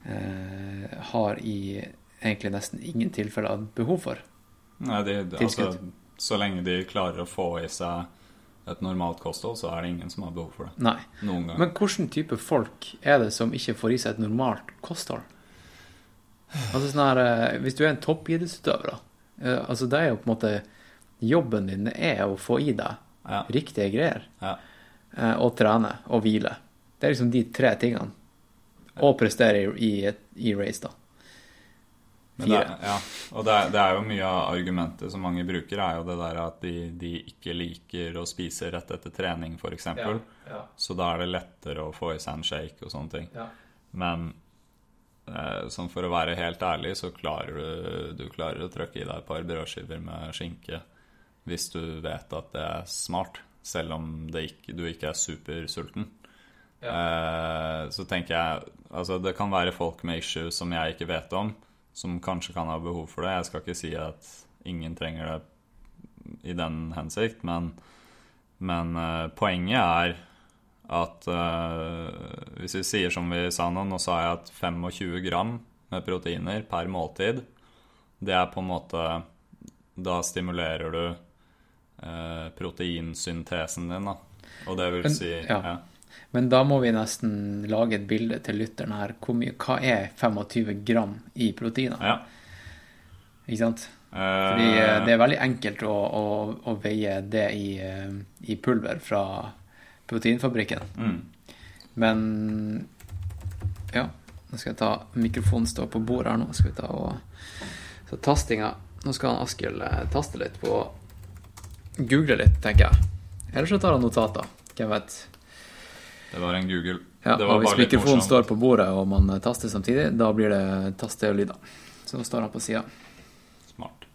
Speaker 1: eh, har i egentlig nesten ingen tilfeller behov for.
Speaker 2: Nei, de, altså, så lenge de klarer å få i seg et normalt kosthold, så er det ingen som har behov for det.
Speaker 1: Nei.
Speaker 2: Noen gang.
Speaker 1: Men hvilken type folk er det som ikke får i seg et normalt kosthold? Altså sånn her, eh, Hvis du er en toppidrettsutøver, da. eh, Altså det er jo på en måte Jobben din er å få i deg
Speaker 2: Ja.
Speaker 1: riktige greier.
Speaker 2: Ja.
Speaker 1: eh, Og trene og hvile. Det er liksom de tre tingene. Og prestere i, i, i race, da.
Speaker 2: Men det, ja, og det er, det er jo mye av argumentet som mange bruker, er jo det der at de, de ikke liker å spise rett etter trening, f.eks.
Speaker 1: ja,
Speaker 2: Så da er det lettere å få i seg en shake og sånne ting.
Speaker 1: ja.
Speaker 2: Men eh, sånn for å være helt ærlig, så klarer du, du klarer å trykke i deg et par brødskiver med skinke hvis du vet at det er smart, selv om det ikke, du ikke er supersulten. Eh, så tenker jeg Altså, det kan være folk med issues som jeg ikke vet om, som kanskje kan ha behov for det. Jeg skal ikke si at ingen trenger det i den hensikt, men, men uh, poenget er at uh, hvis vi sier som vi sa nå, nå sa jeg at 25 gram med proteiner per måltid, det er på en måte Da stimulerer du uh, proteinsyntesen din, da. Og det vil si
Speaker 1: ja. ja. Men da må vi nesten lage et bilde til lytteren her. Hva er 25 gram i proteiner?
Speaker 2: Ja.
Speaker 1: Ikke sant? Fordi eh, det er veldig enkelt å, å, å veie det i, eh, i, pulver fra proteinfabrikken.
Speaker 2: Mm.
Speaker 1: Men ja, nå skal jeg ta Mikrofonen står på bordet her nå. Skal vi ta og Så tastinga Nå skal Askild eh, taste litt på Google litt, tenker jeg. Eller så tar han notater. Hvem vet.
Speaker 2: Det var en Google.
Speaker 1: Ja, og hvis mikrofonen står på bordet og man taster samtidig, da blir det tastelyder. Så nå står han på sida.
Speaker 2: Smart.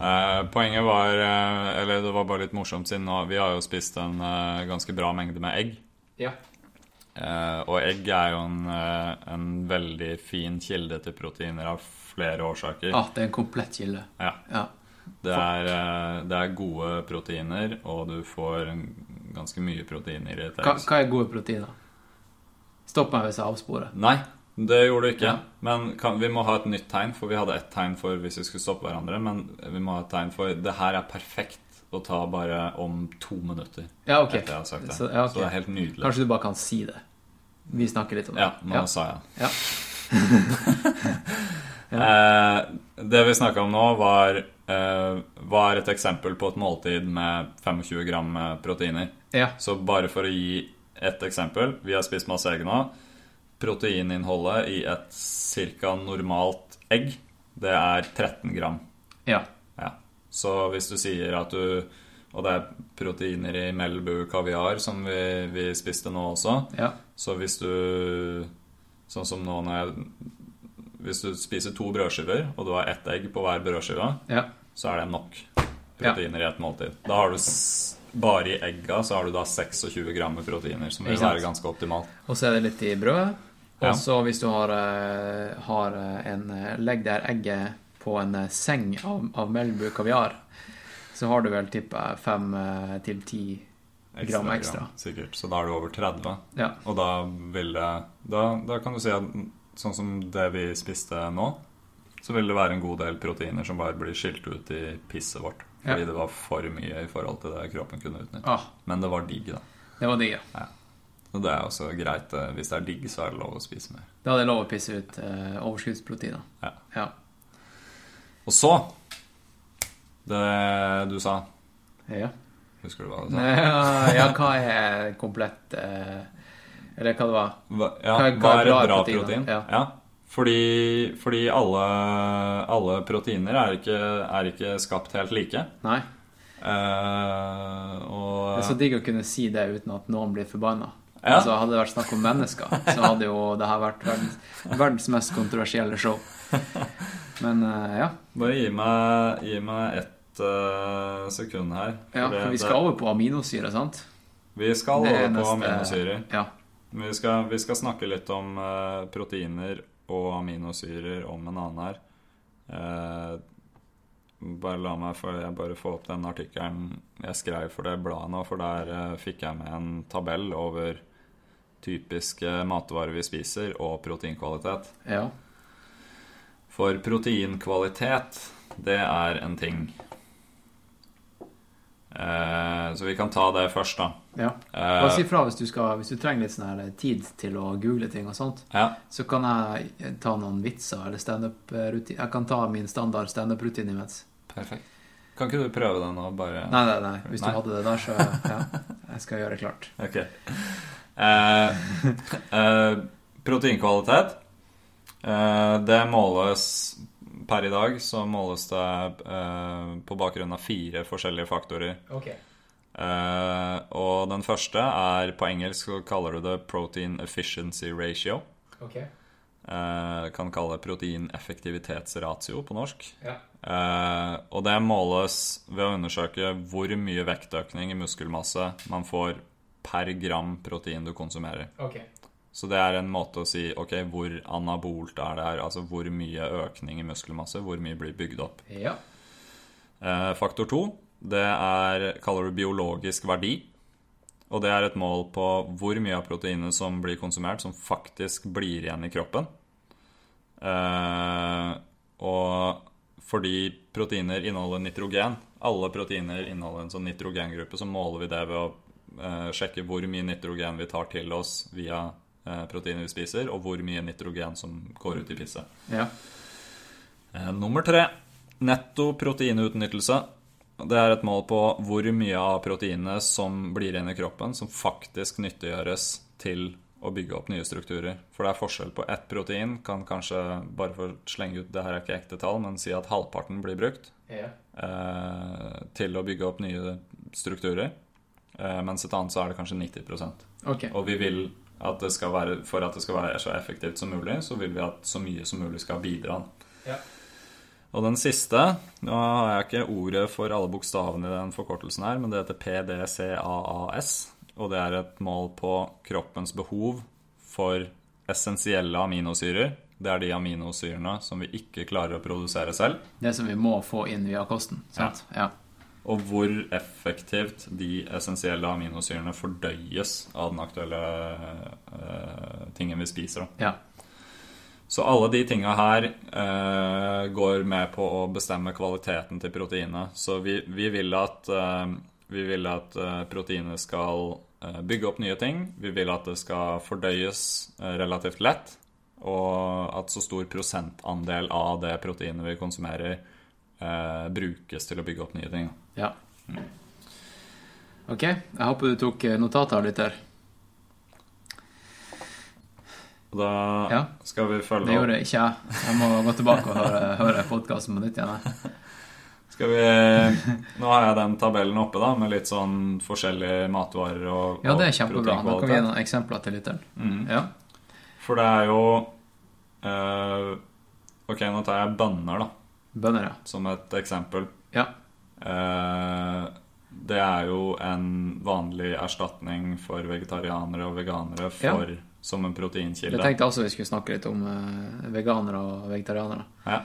Speaker 2: Eh, poenget var eh, Eller det var bare litt morsomt, siden vi har jo spist en eh, ganske bra mengde med egg.
Speaker 1: Ja.
Speaker 2: Eh, og egg er jo en, eh, en, veldig fin kilde til proteiner av flere årsaker.
Speaker 1: Ja, ah, det er en komplett kilde.
Speaker 2: Ja.
Speaker 1: ja.
Speaker 2: Det er, det er, gode proteiner, og du får ganske mye proteiner i.
Speaker 1: Hva, hva, er gode proteiner? Stopp meg hvis jeg avsporer.
Speaker 2: Nei, det gjorde du ikke. Ja. Men kan, vi må ha et nytt tegn, for vi hadde ett tegn for hvis vi skulle stoppe hverandre. Men vi må ha et tegn for det her er perfekt å ta bare om to minutter.
Speaker 1: Ja, ok.
Speaker 2: Etter jeg har sagt det.
Speaker 1: Så, ja, okay.
Speaker 2: Så det er helt nydelig.
Speaker 1: Kanskje du bare kan si det. Vi snakker litt om det.
Speaker 2: Ja, nå ja. sa jeg
Speaker 1: ja.
Speaker 2: eh, det vi snakka om nå, var eh, var et eksempel på et måltid med 25 gram proteiner.
Speaker 1: Ja.
Speaker 2: Så bare for å gi et eksempel Vi har spist masse egg nå. Proteininnholdet i et ca. normalt egg, det er 13 gram.
Speaker 1: Ja.
Speaker 2: ja. Så hvis du sier at du Og det er proteiner i Melbu kaviar, som vi, vi spiste nå også.
Speaker 1: Ja.
Speaker 2: Så hvis du Sånn som nå når jeg hvis du spiser to brødskiver, og du har ett egg på hver brødskive,
Speaker 1: ja.
Speaker 2: så er det nok proteiner i et måltid. Da har du bare i egga så har du da 26 gram med proteiner, som vil være ganske optimalt.
Speaker 1: Og så er det litt i brødet. Og så hvis du har, eh, har eh, en eh, Legg der egget på en seng av, av Melbu kaviar, så har du vel tippa fem til ti gram ekstra.
Speaker 2: Sikkert. Så da er du over 30.
Speaker 1: Ja.
Speaker 2: Og da vil det da, da kan du si at sånn som det vi spiste nå, så vil det være en god del proteiner som bare blir skilt ut i pisset vårt. Fordi ja. det var for mye i forhold til det kroppen kunne utnytte.
Speaker 1: Ah.
Speaker 2: Men det var digg, da.
Speaker 1: Det var digg, ja.
Speaker 2: ja. Og det er også greit. Eh, hvis det er digg, så er det lov å spise mer.
Speaker 1: Da er det lov å pisse ut eh, overskuddsproteiner.
Speaker 2: Ja.
Speaker 1: ja.
Speaker 2: Og så Det du sa.
Speaker 1: Ja.
Speaker 2: Husker du hva du sa?
Speaker 1: Ja, hva er komplett eh, eller hva det var.
Speaker 2: Hva, ja, hva, hva er et bra protein? protein? Ja. ja. Fordi, fordi alle, alle, proteiner er ikke, er ikke, skapt helt like.
Speaker 1: Nei.
Speaker 2: Uh, og,
Speaker 1: det er så digg å kunne si det uten at noen blir forbanna.
Speaker 2: Ja.
Speaker 1: Altså, hadde det vært snakk om mennesker, så hadde jo det her vært verdens, verdens mest kontroversielle show. Men uh, ja.
Speaker 2: Bare gi meg, gi meg ett uh, sekund her.
Speaker 1: For ja, for vi skal det, over på aminosyre, sant?
Speaker 2: Vi skal over på aminosyrer.
Speaker 1: Ja.
Speaker 2: Vi skal, vi skal, snakke litt om proteiner og aminosyrer om en annen her. Eh, bare la meg få, bare få opp den artikkelen jeg skrev for det bladet nå, for der eh, fikk jeg med en tabell over typiske matvarer vi spiser, og proteinkvalitet.
Speaker 1: Ja.
Speaker 2: For proteinkvalitet, det er en ting. Eh, så vi kan ta det først, da.
Speaker 1: Ja. Bare si fra hvis du, skal, hvis du trenger litt sånn tid til å google ting og sånt.
Speaker 2: Ja.
Speaker 1: Så kan jeg ta noen vitser eller standup-rutine. Jeg kan ta min standard standup-rutine imens.
Speaker 2: Perfekt. Kan ikke du prøve den nå, bare
Speaker 1: Nei, nei, nei. Hvis nei. du hadde det der, så ja. Jeg skal gjøre det klart.
Speaker 2: Ok. Eh, eh, proteinkvalitet. Eh, det måles per i dag så måles det eh, på bakgrunn av fire forskjellige faktorer.
Speaker 1: Okay.
Speaker 2: Eh, og den første er På engelsk så kaller du det protein efficiency ratio.
Speaker 1: Okay.
Speaker 2: Eh, kan kalle det proteineffektivitetsratio på norsk.
Speaker 1: Ja.
Speaker 2: Eh, og det måles ved å undersøke hvor mye vektøkning i muskelmasse man får per gram protein du konsumerer.
Speaker 1: Okay.
Speaker 2: Så det er en måte å si ok, hvor anabolt er det her? Altså hvor mye økning i muskelmasse, hvor mye blir bygd opp?
Speaker 1: Ja.
Speaker 2: Eh, faktor to, det er, kaller du biologisk verdi. Og det er et mål på hvor mye av proteinet som blir konsumert, som faktisk blir igjen i kroppen. Eh, og fordi proteiner inneholder nitrogen Alle proteiner inneholder en sånn nitrogengruppe, så måler vi det ved å eh, sjekke hvor mye nitrogen vi tar til oss via eh, proteinet vi spiser, og hvor mye nitrogen som går ut i pisset.
Speaker 1: Ja.
Speaker 2: Eh, nummer tre netto proteinutnyttelse. Det er et mål på hvor mye av proteinet som blir igjen i kroppen, som faktisk nyttiggjøres til å bygge opp nye strukturer. For det er forskjell på ett protein. Kan kanskje, bare for slenge ut, det her er ikke ekte tall, men si at halvparten blir brukt
Speaker 1: Ja.
Speaker 2: eh, til å bygge opp nye strukturer. Eh, mens et annet så er det kanskje 90
Speaker 1: okay.
Speaker 2: Og vi vil at det skal være, for at det skal være så effektivt som mulig, så vil vi at så mye som mulig skal bidra.
Speaker 1: Ja.
Speaker 2: Og den siste Nå har jeg ikke ordet for alle bokstavene i den forkortelsen her, men det heter PDCAAS. Og det er et mål på kroppens behov for essensielle aminosyrer. Det er de aminosyrene som vi ikke klarer å produsere selv.
Speaker 1: Det som vi må få inn via kosten. Sant? Ja.
Speaker 2: Og hvor effektivt de essensielle aminosyrene fordøyes av den aktuelle uh, tingen vi spiser. Da.
Speaker 1: ja.
Speaker 2: Så alle de tinga her uh, går med på å bestemme kvaliteten til proteinet. Så vi, vi vil at, uh, vi vil at proteinet skal bygge opp nye ting. Vi vil at det skal fordøyes relativt lett. Og at så stor prosentandel av det proteinet vi konsumerer, brukes til å bygge opp nye ting.
Speaker 1: Ja. Ok, jeg håper du tok eh, notater, lytter.
Speaker 2: Da
Speaker 1: Ja.
Speaker 2: skal vi følge opp
Speaker 1: Det gjorde ikke jeg. Jeg må gå tilbake og høre, høre podkasten på nytt igjen.
Speaker 2: Skal vi, nå har jeg den tabellen oppe da, med litt sånn forskjellige matvarer og
Speaker 1: Ja, det er kjempebra. Da kan vi gi noen eksempler til lytteren.
Speaker 2: Mm.
Speaker 1: Ja.
Speaker 2: For det er jo uh, Ok, nå tar jeg bønner da,
Speaker 1: Bønner, ja.
Speaker 2: som et eksempel.
Speaker 1: Ja.
Speaker 2: Eh, det er jo en vanlig erstatning for vegetarianere og veganere for, som en proteinkilde.
Speaker 1: Jeg tenkte også vi skulle snakke litt om eh, veganere og vegetarianere.
Speaker 2: Ja.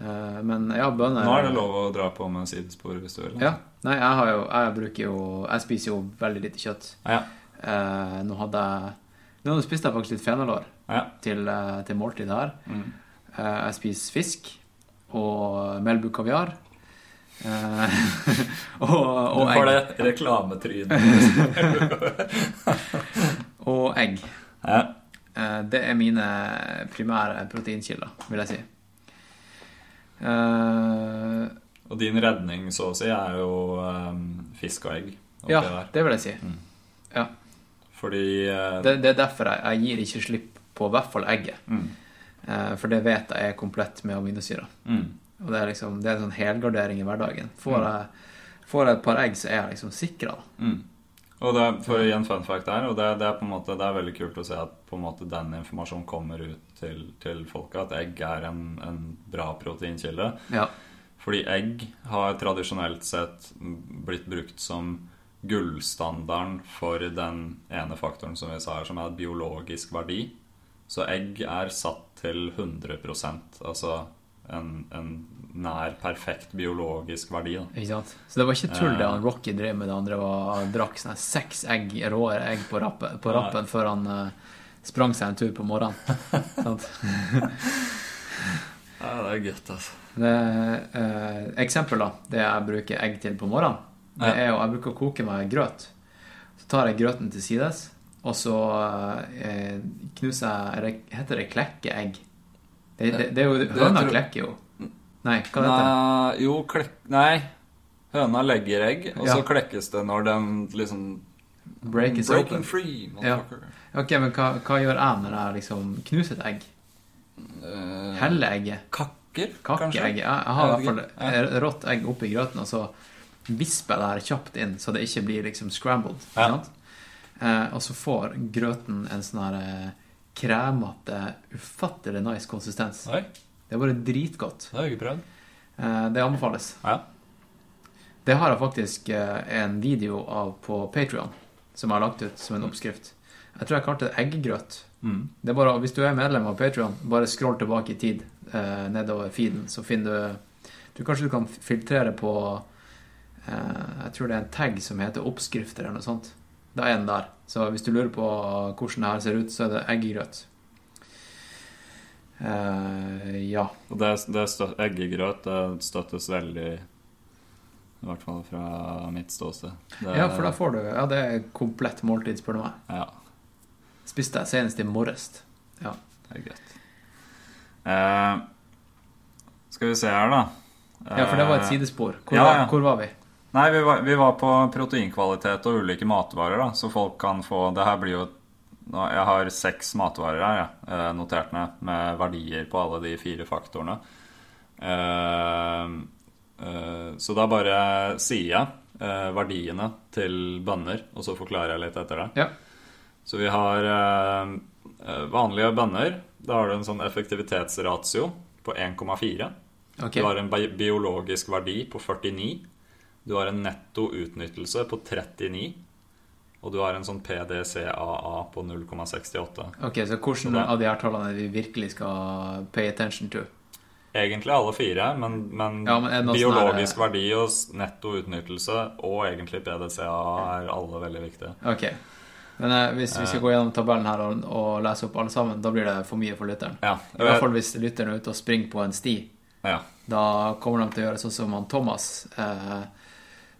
Speaker 1: Eh, men ja, bønner
Speaker 2: Nå er det lov å dra på med sidespor hvis du vil.
Speaker 1: Ja. Nei, jeg har jo Jeg bruker jo Jeg spiser jo veldig lite kjøtt.
Speaker 2: Ja.
Speaker 1: Eh, nå hadde jeg Nå spiste jeg faktisk litt fenalår
Speaker 2: Ja.
Speaker 1: til, til måltid her.
Speaker 2: Mm.
Speaker 1: Eh, jeg spiser fisk og Melbu Eh, og, og
Speaker 2: Var
Speaker 1: egg.
Speaker 2: det reklametrynet.
Speaker 1: Og egg.
Speaker 2: ja.
Speaker 1: Eh, det er mine primære proteinkilder, vil jeg si. Uh,
Speaker 2: Og din redning, så å si, er jo um, fisk og egg
Speaker 1: ja,
Speaker 2: der.
Speaker 1: det vil jeg si.
Speaker 2: Mm.
Speaker 1: Ja.
Speaker 2: Fordi uh,
Speaker 1: Det, det er derfor jeg, jeg gir ikke slipp på i hvert fall egget.
Speaker 2: mm,
Speaker 1: Uh, for det vet jeg er komplett med aminosyrer.
Speaker 2: mm,
Speaker 1: Og det er liksom Det er en sånn helgardering i hverdagen. Får
Speaker 2: Mm.
Speaker 1: jeg, får jeg et par egg, så er jeg liksom sikra.
Speaker 2: mm. Og det er, for å gi en fun fact der, og det, det er på en måte Det er veldig kult å se at på en måte den informasjonen kommer ut til, til folket. At egg er en, en bra proteinkilde.
Speaker 1: Ja.
Speaker 2: Fordi egg har tradisjonelt sett blitt brukt som gullstandarden for den ene faktoren som vi sa her, som er biologisk verdi. Så egg er satt til 100 altså en, en nær perfekt biologisk verdi. Da.
Speaker 1: Ikke sant? Så det var ikke tull det
Speaker 2: Eh.
Speaker 1: han Rocky drev med. Andre var han drakk sånne seks egg, rå egg på, rappen, på rappen før han uh, sprang seg en tur på morgenen. sant?
Speaker 2: Ja, det er godt, altså.
Speaker 1: Det, uh, eksempel, da. Det jeg bruker egg til på morgenen, det
Speaker 2: Ja.
Speaker 1: er jo Jeg bruker å koke meg grøt. Så tar jeg grøten til sides, og så uh, knuser jeg Heter det klekkeegg? Det, det, det er jo Høna klekker jo. Nei, hva heter det?
Speaker 2: Jo, klekk... Nei. Høna legger egg, og
Speaker 1: Ja.
Speaker 2: så klekkes det når den liksom
Speaker 1: Breakes
Speaker 2: Breaking
Speaker 1: open.
Speaker 2: free,
Speaker 1: Ja. Ok, men hva, hva gjør jeg når jeg liksom knuser et egg?
Speaker 2: Uh,
Speaker 1: Heller egget.
Speaker 2: Kakker,
Speaker 1: kanskje? Jeg, jeg har i hvert fall rått egg oppi grøten, og så visper jeg det her kjapt inn, så det ikke blir liksom scrambled.
Speaker 2: Ja.
Speaker 1: Eh, og så får grøten en sånn her eh, kremete, ufattelig nice konsistens.
Speaker 2: Oi,
Speaker 1: Det er bare dritgodt.
Speaker 2: det har jeg ikke prøvd.
Speaker 1: Eh, det anbefales.
Speaker 2: Ja.
Speaker 1: Det har jeg faktisk eh, en video av på Patrion som jeg har lagt ut som en oppskrift. Jeg tror jeg kalte det eggegrøt.
Speaker 2: Mm.
Speaker 1: Det er bare, Hvis du er medlem av Patrion, bare scroll tilbake i tid eh, nedover feeden, så finner du du Kanskje du kan filtrere på eh, Jeg tror det er en tag som heter 'oppskrifter' eller noe sånt. Da er den der. Så hvis du lurer på hvordan det her ser ut, så er det eggegrøt. Uh, ja.
Speaker 2: Og det, det støt, eggegrøt det støttes veldig I hvert fall fra mitt ståsted.
Speaker 1: Det, ja, for da får du Ja, det er komplett måltid, spør du meg.
Speaker 2: Ja.
Speaker 1: Spiste jeg senest i morges. Ja.
Speaker 2: Det er greit. Uh, skal vi se her, da.
Speaker 1: ja, for det var et eh, sidespor. Hvor, ja, ja. hvor var vi?
Speaker 2: Nei, vi var, vi var, på proteinkvalitet og ulike matvarer, da, så folk kan få Det her blir jo Jeg har seks matvarer her, ja, eh, notert ned, med verdier på alle de fire faktorene. Eh, eh, så da bare sier jeg verdiene til bønner, og så forklarer jeg litt etter det.
Speaker 1: Ja.
Speaker 2: Så vi har vanlige bønner. Da har du en sånn effektivitetsratio på 1,4. Okay. Du har en biologisk verdi på 49. Du har en netto utnyttelse på 39. Og du har en sånn PDCAA på 0,68.
Speaker 1: Ok, Så hvordan av de her tallene vi virkelig skal pay attention to?
Speaker 2: Egentlig alle fire, men, men, ja, men biologisk er... verdi og netto utnyttelse og egentlig PDCAA er alle veldig viktige.
Speaker 1: Ok, men eh, hvis vi skal gå gjennom tabellen her og, og, lese opp alle sammen, da blir det for mye for lytteren.
Speaker 2: Ja,
Speaker 1: I hvert fall hvis lytteren er ute og springer på en sti.
Speaker 2: Ja.
Speaker 1: Da kommer de til å gjøre sånn som han Thomas eh,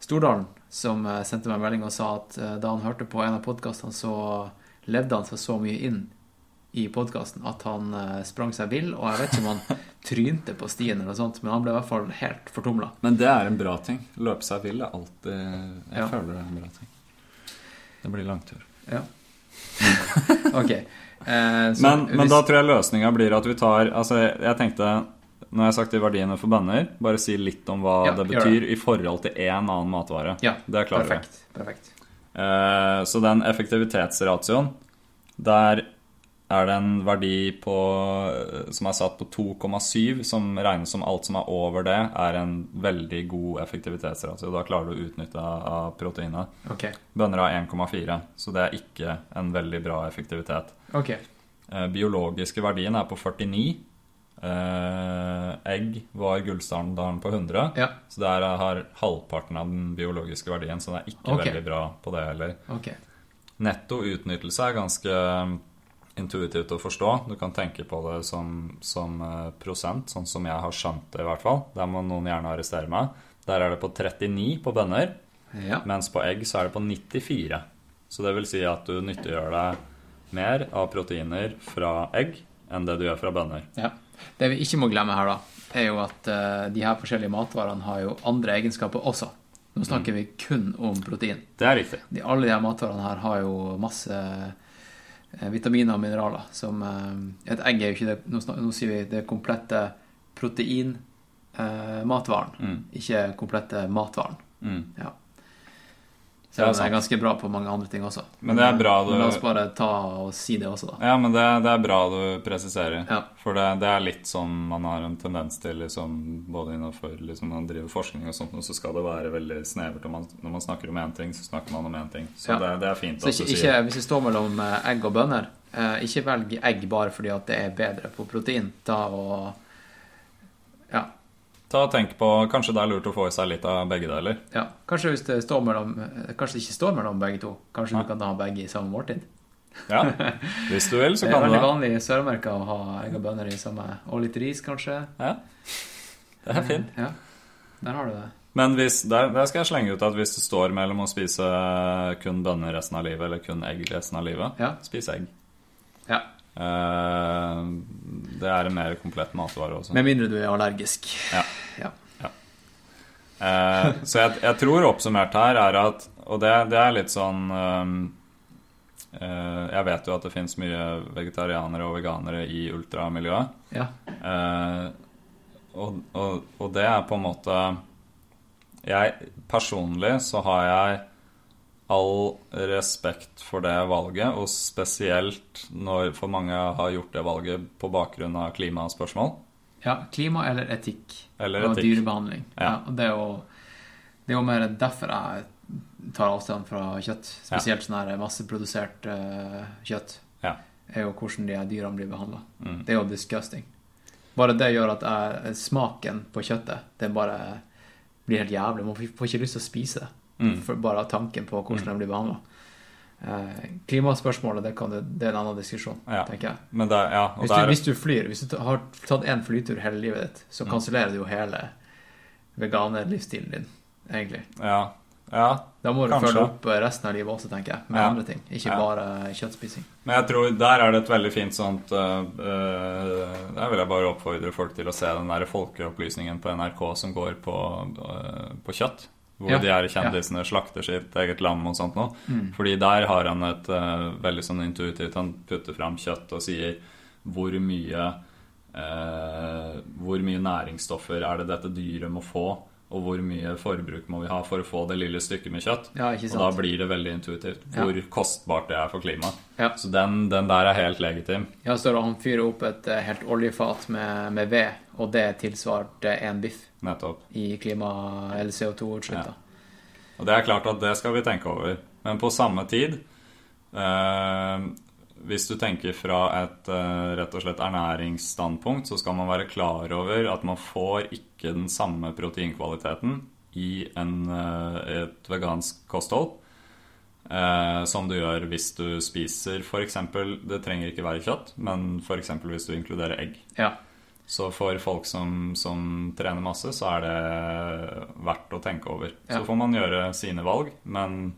Speaker 1: Stordalen, som eh, sendte meg en melding og sa at eh, da han hørte på en av podkastene, så levde han seg så mye inn i podkasten at han eh, sprang seg vill. Og jeg vet ikke om han trynte på stien eller noe sånt, men han ble i hvert fall helt fortumla.
Speaker 2: Men det er en bra ting. Løpe seg vill er alltid Jeg ja. føler det er en bra ting. Det blir langtur.
Speaker 1: Ja. ok. Eh,
Speaker 2: men, men hvis... da tror jeg løsninga blir at vi tar Altså, jeg tenkte Jeg har sagt de verdiene for bønner, bare si litt om hva ja, det betyr det. i forhold til én annen matvare.
Speaker 1: Ja,
Speaker 2: det klarer
Speaker 1: perfekt, vi. Perfekt.
Speaker 2: Eh, så den effektivitetsratioen, der er det en verdi på, som er satt på 2,7, som regnes som alt som er over det, er en veldig god effektivitetsratio. Da klarer du å utnytte av proteinet.
Speaker 1: Okay.
Speaker 2: Bønner har 1,4, så det er ikke en veldig bra effektivitet.
Speaker 1: Okay.
Speaker 2: Eh, biologiske verdien er på 49. Eh, egg var gullstandarden på 100,
Speaker 1: ja.
Speaker 2: så der har halvparten av den biologiske verdien, så det er ikke okay. veldig bra på det heller. Netto utnyttelse er ganske intuitivt å forstå. Du kan tenke på det som, som uh, prosent, sånn som jeg har skjønt det i hvert fall. Der må noen gjerne arrestere meg. Der er det på 39 på bønner,
Speaker 1: ja.
Speaker 2: mens på egg så er det på 94. Så det vil si at du nyttiggjør deg mer av proteiner fra egg enn det du gjør fra bønner.
Speaker 1: Ja. Det vi ikke må glemme her, da, er jo at uh, de her forskjellige matvarene har jo andre egenskaper også. Nå snakker mm. vi kun om protein.
Speaker 2: Det er riktig.
Speaker 1: De, alle de her matvarene her har jo masse Eh, vitaminer og mineraler. Som eh, Et egg er jo ikke det Nå, nå sier vi det komplette proteinmatvaren, eh, mm. ikke komplette matvaren.
Speaker 2: Mm.
Speaker 1: Ja. Så om jeg er ganske bra på mange andre ting også.
Speaker 2: Men det er bra du...
Speaker 1: La oss bare ta og si det også, da.
Speaker 2: Ja, men det, det er bra du presiserer.
Speaker 1: Ja.
Speaker 2: For det, det, er litt sånn man har en tendens til, liksom, både innenfor liksom, man driver forskning og sånt, og så skal det være veldig snevert. Man, når man snakker om én ting, så snakker man om én ting. Så ja. det, det, er fint
Speaker 1: så ikke, ikke, Hvis det står mellom eh, egg og bønner, eh, ikke velg egg bare fordi at det er bedre på protein. Ta og
Speaker 2: Ta og tenk på, Kanskje det er lurt å få i seg litt av begge deler.
Speaker 1: Ja, Kanskje hvis det står mellom Kanskje det ikke står mellom begge to. Kanskje ja. du kan ha begge i samme måltid.
Speaker 2: Ja, hvis du vil, så kan
Speaker 1: du det. er veldig vanlig i Sør-Amerika å ha egg og bønner i samme Og litt ris, kanskje.
Speaker 2: Ja, det er fint.
Speaker 1: Ja, der har du det.
Speaker 2: Men hvis, der, der, skal jeg slenge ut at hvis det står mellom å spise kun bønner resten av livet eller kun egg resten av livet,
Speaker 1: ja.
Speaker 2: spis egg.
Speaker 1: Ja.
Speaker 2: Eh, det er en mer komplett matvare også.
Speaker 1: Med mindre du er allergisk.
Speaker 2: Ja.
Speaker 1: ja.
Speaker 2: ja. Eh, så jeg, jeg, tror oppsummert her er at Og det, det er litt sånn uh, Jeg vet jo at det fins mye vegetarianere og veganere i ultramiljøet.
Speaker 1: Ja.
Speaker 2: Eh, og, og, og, det er på en måte Jeg personlig så har jeg all respekt for det valget, og spesielt når for mange har gjort det valget på bakgrunn av klimaspørsmål.
Speaker 1: Ja, klima eller etikk.
Speaker 2: Eller
Speaker 1: og
Speaker 2: etikk.
Speaker 1: dyrebehandling.
Speaker 2: Ja.
Speaker 1: ja og det er, jo, det er jo mer derfor jeg tar avstand fra kjøtt. Spesielt ja. sånn her masseprodusert uh, kjøtt.
Speaker 2: Ja.
Speaker 1: er jo hvordan de dyrene blir behandla.
Speaker 2: Mm.
Speaker 1: Det er jo disgusting. Bare det gjør at jeg, smaken på kjøttet det bare blir helt jævlig. Man får ikke lyst til å spise det.
Speaker 2: Mm.
Speaker 1: For bare tanken på hvordan mm. de blir behandla. Eh, klimaspørsmålet det, du, det, er en annen diskusjon,
Speaker 2: ja.
Speaker 1: tenker jeg.
Speaker 2: Der, ja,
Speaker 1: hvis, du, hvis, du, flyr, hvis du har tatt én flytur hele livet ditt, så mm. kansellerer du jo hele veganerlivsstilen din. egentlig.
Speaker 2: Ja. ja
Speaker 1: da må du
Speaker 2: kanskje.
Speaker 1: følge opp resten av livet også, tenker jeg, med
Speaker 2: Ja.
Speaker 1: andre ting. Ikke
Speaker 2: Ja.
Speaker 1: bare kjøttspising.
Speaker 2: Men jeg tror der er det et veldig fint sånt uh, uh, Der vil jeg bare oppfordre folk til å se den der folkeopplysningen på NRK som går på, uh, på kjøtt. Hvor
Speaker 1: Ja,
Speaker 2: de her kjendisene slakter sitt eget lam og sånt noe. Fordi der har han et uh, veldig sånn intuitivt Han putter fram kjøtt og sier hvor mye uh, Hvor mye næringsstoffer er det dette dyret må få? Og hvor mye forbruk må vi ha for å få det lille stykket med kjøtt?
Speaker 1: Ja,
Speaker 2: Og da blir det veldig intuitivt
Speaker 1: Ja.
Speaker 2: hvor kostbart det er for klimaet.
Speaker 1: Ja.
Speaker 2: Så den, den der er helt legitim.
Speaker 1: Ja, så han fyrer opp et eh, helt oljefat med, med ved, og det tilsvarte én biff
Speaker 2: Nettopp.
Speaker 1: i klima- eller CO2-utslipp.
Speaker 2: Ja. Og det er klart at det skal vi tenke over. Men på samme tid eh, Hvis du tenker fra et eh, rett og slett ernæringsstandpunkt, så skal man være klar over at man får ikke den samme proteinkvaliteten i en, eh, et vegansk kosthold eh, som du gjør hvis du spiser f.eks. Det trenger ikke være kjøtt, men f.eks. hvis du inkluderer egg.
Speaker 1: Ja.
Speaker 2: Så for folk som, som trener masse, så er det verdt å tenke over.
Speaker 1: Ja.
Speaker 2: Så får man gjøre sine valg, men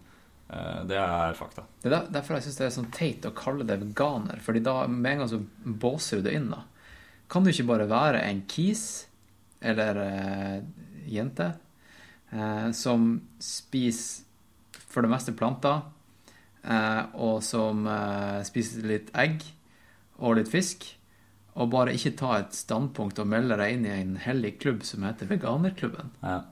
Speaker 2: det er fakta.
Speaker 1: Det er derfor jeg syns det er sånn teit å kalle det veganer, Fordi da med en gang så båser du det inn. da. Kan du ikke bare være en kis eller eh, jente eh, som spiser for det meste planter, eh, og som eh, spiser litt egg og litt fisk, og bare ikke ta et standpunkt og melde deg inn i en hellig klubb som heter Veganerklubben?
Speaker 2: Ja.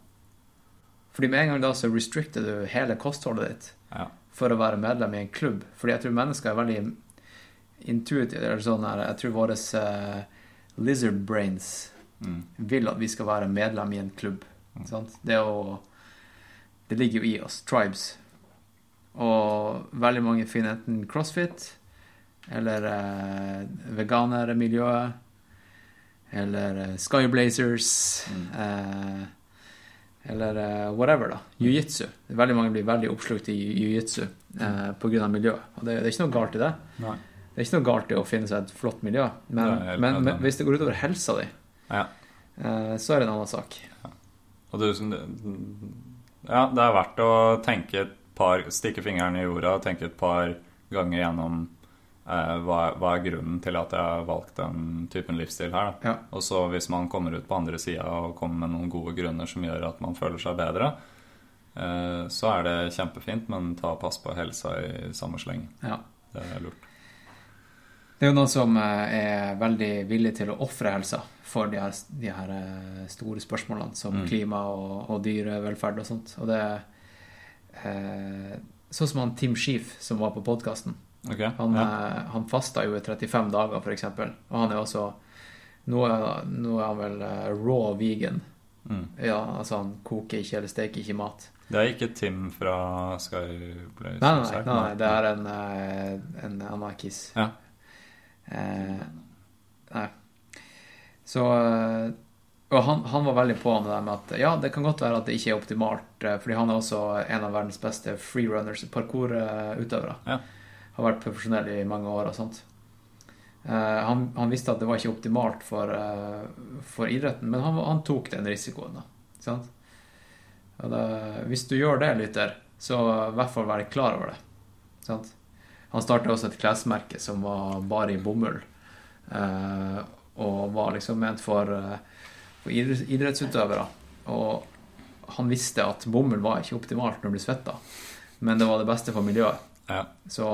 Speaker 1: Fordi med en gang da så restricter du hele kostholdet ditt
Speaker 2: Ja.
Speaker 1: for å være medlem i en klubb. Fordi jeg tror mennesker er veldig intuitive. Eller sånn her, jeg tror våre lizard brains
Speaker 2: Mm.
Speaker 1: vil at vi skal være medlem i en klubb. Sant? Det, å, det ligger jo i oss. Tribes. Og veldig mange finner enten crossfit eller eh, veganermiljøet. Eller eh, Skyblazers. Eh, eller eh, whatever, da. Jiu-jitsu. Veldig mange blir veldig oppslukt i jiu-jitsu eh, pga. miljøet. Og det, det er ikke noe galt i det.
Speaker 2: Nei.
Speaker 1: Det er ikke noe galt i å finne seg et flott miljø. Men,
Speaker 2: er
Speaker 1: men, men hvis det går utover helsa di,
Speaker 2: Ja.
Speaker 1: eh, så er det en annen sak.
Speaker 2: Og du som Ja, det er verdt å tenke et par Stikke fingeren i jorda og tenke et par ganger gjennom hva, hva er grunnen til at jeg har valgt den typen livsstil her.
Speaker 1: Ja.
Speaker 2: Og så hvis man kommer ut på andre sida og kommer med noen gode grunner som gjør at man føler seg bedre, eh, så er det kjempefint, men ta pass på helsa i samme sleng.
Speaker 1: Ja.
Speaker 2: Det er lurt.
Speaker 1: Det er jo noen som eh, er veldig villig til å ofre helsa for de her, de her eh, store spørsmålene som
Speaker 2: Mm.
Speaker 1: klima og, og dyrevelferd og sånt. Og det eh, sånn som han Tim Sheef som var på podkasten.
Speaker 2: Ok?
Speaker 1: Han,
Speaker 2: ja.
Speaker 1: eh, han fasta jo i 35 dager, eksempel. Og han er også Nå er, nå er han vel eh, raw vegan.
Speaker 2: Mm.
Speaker 1: Ja, altså han koker ikke eller steker ikke mat.
Speaker 2: Det er ikke Tim fra Skyblaze?
Speaker 1: Nei, nei, nei, nei, det er en, eh, en anarkis.
Speaker 2: Ja.
Speaker 1: Eh, nei. Så Og han, han var veldig på med det med at ja, det kan godt være at det ikke er optimalt, fordi han er også en av verdens beste freerunners, parkourutøvere.
Speaker 2: Ja.
Speaker 1: Har vært profesjonell i mange år og sånt. Eh, han, han visste at det var ikke optimalt for, eh, for idretten, men han, han tok den risikoen. da, da, hvis du gjør det, lytter, så i hvert fall være klar over det. Sant? Han startet også et klesmerke som var bare i bomull. eh, og var liksom ment for, eh, for idrettsutøvere. Og han visste at bomull var ikke optimalt når du svetta, men det var det beste for miljøet.
Speaker 2: Ja.
Speaker 1: Så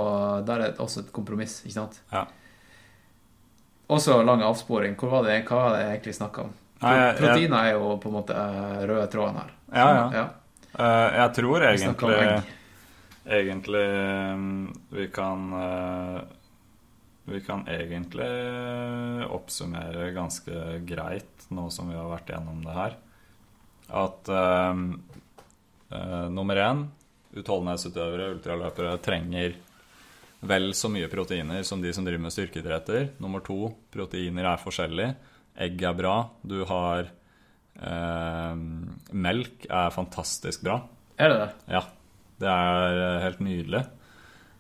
Speaker 1: der er det også et kompromiss, ikke sant?
Speaker 2: Ja.
Speaker 1: Også lang avsporing. Hvor var det, hva var det jeg egentlig snakka om?
Speaker 2: Jeg- jeg-
Speaker 1: Proteiner er jo på en måte eh, røde tråden her.
Speaker 2: Ja, ja.
Speaker 1: ja.
Speaker 2: Uh, jeg tror
Speaker 1: Vi
Speaker 2: egentlig
Speaker 1: egg.
Speaker 2: Egentlig mm, vi kan uh, Vi kan egentlig oppsummere ganske greit nå som vi har vært gjennom det her. At uh, eh, nummer én utholdenhetsutøvere, ultraløpere, trenger vel så mye proteiner som de som driver med styrkeidretter. Nummer to proteiner er forskjellige. Egg er bra. Du har eh, Melk er fantastisk bra.
Speaker 1: Er det det?
Speaker 2: Ja, det er eh, helt nydelig.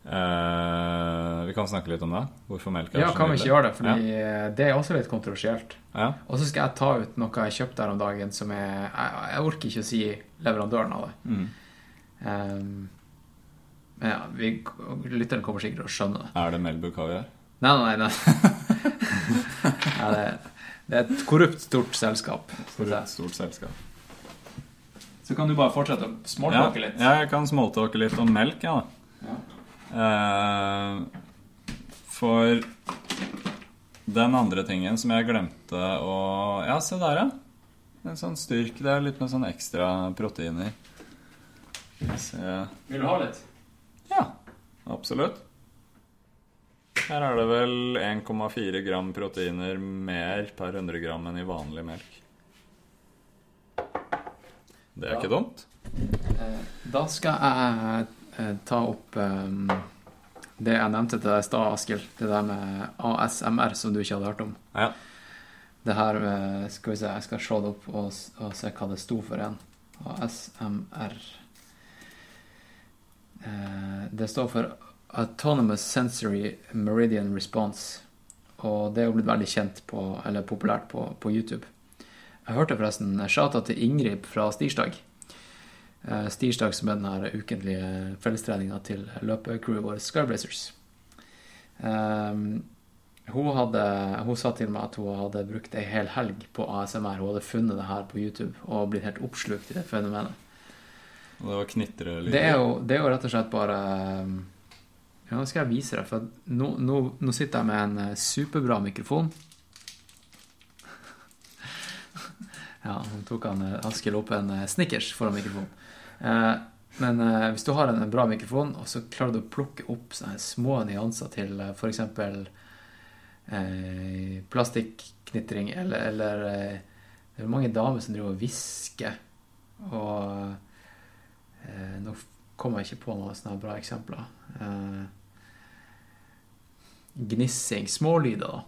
Speaker 2: Eh, vi kan snakke litt om det. Hvorfor melk
Speaker 1: er ja, så kan vi ikke gjøre det? Fordi ja. det er også litt kontroversielt. Ja. Og så skal jeg ta ut noe jeg kjøpte her om dagen som er Jeg, jeg orker ikke å si leverandøren av det. Mm. Um, ja, vi, lytteren kommer sikkert til å skjønne det.
Speaker 2: Er det Melbu kaviar?
Speaker 1: Nei, nei, nei. ja, det, det, er et korrupt, stort selskap.
Speaker 2: Korrupt, stort selskap.
Speaker 1: Så kan du bare fortsette å smalltalke
Speaker 2: ja, litt. Ja, jeg kan smalltalke litt om melk, ja. ja. Uh, for den andre tingen som jeg glemte å Ja, se der, ja. En sånn styrk. Det er litt med sånn ekstra proteiner.
Speaker 1: Vil du ha litt?
Speaker 2: Ja, absolutt. Her er det vel 1,4 gram proteiner mer per 100 gram enn i vanlig melk. Det er ja. ikke dumt.
Speaker 1: Eh, da skal jeg Eh, ta opp um, det jeg nevnte til deg i stad, Askild. Det der med ASMR som du ikke hadde hørt om.
Speaker 2: Ja.
Speaker 1: Det her eh, Skal vi se, jeg skal se det opp og, og se hva det sto for en. ASMR. Eh, det står for Autonomous Sensory Meridian Response. Og det er jo blitt veldig kjent på, eller populært på, på YouTube. Jeg hørte forresten shata til Ingrid fra Stirsdag. Eh, stirsdag som er den ukentlige fellestreninga til løpecrewet vårt Skyblazers. Um, hun, hadde, hun sa til meg at hun hadde brukt ei hel helg på ASMR. Hun hadde funnet det her på YouTube og blitt helt oppslukt i det fenomenet.
Speaker 2: Det var knitrelyder?
Speaker 1: Det, det er jo rett og slett bare Ja, nå skal jeg vise deg, for nå, nå, nå sitter jeg med en eh, superbra mikrofon. ja, nå tok han Askild opp en Snickers foran mikrofonen. Eh, men eh, hvis du har en bra mikrofon, og så klarer du å plukke opp små nyanser til uh, f.eks. Eh, plastikknitring, eller, eller Det er mange damer som driver og hvisker, og eh, Nå kommer jeg ikke på noen sånne bra eksempler. Eh, gnissing. Smålyder, da.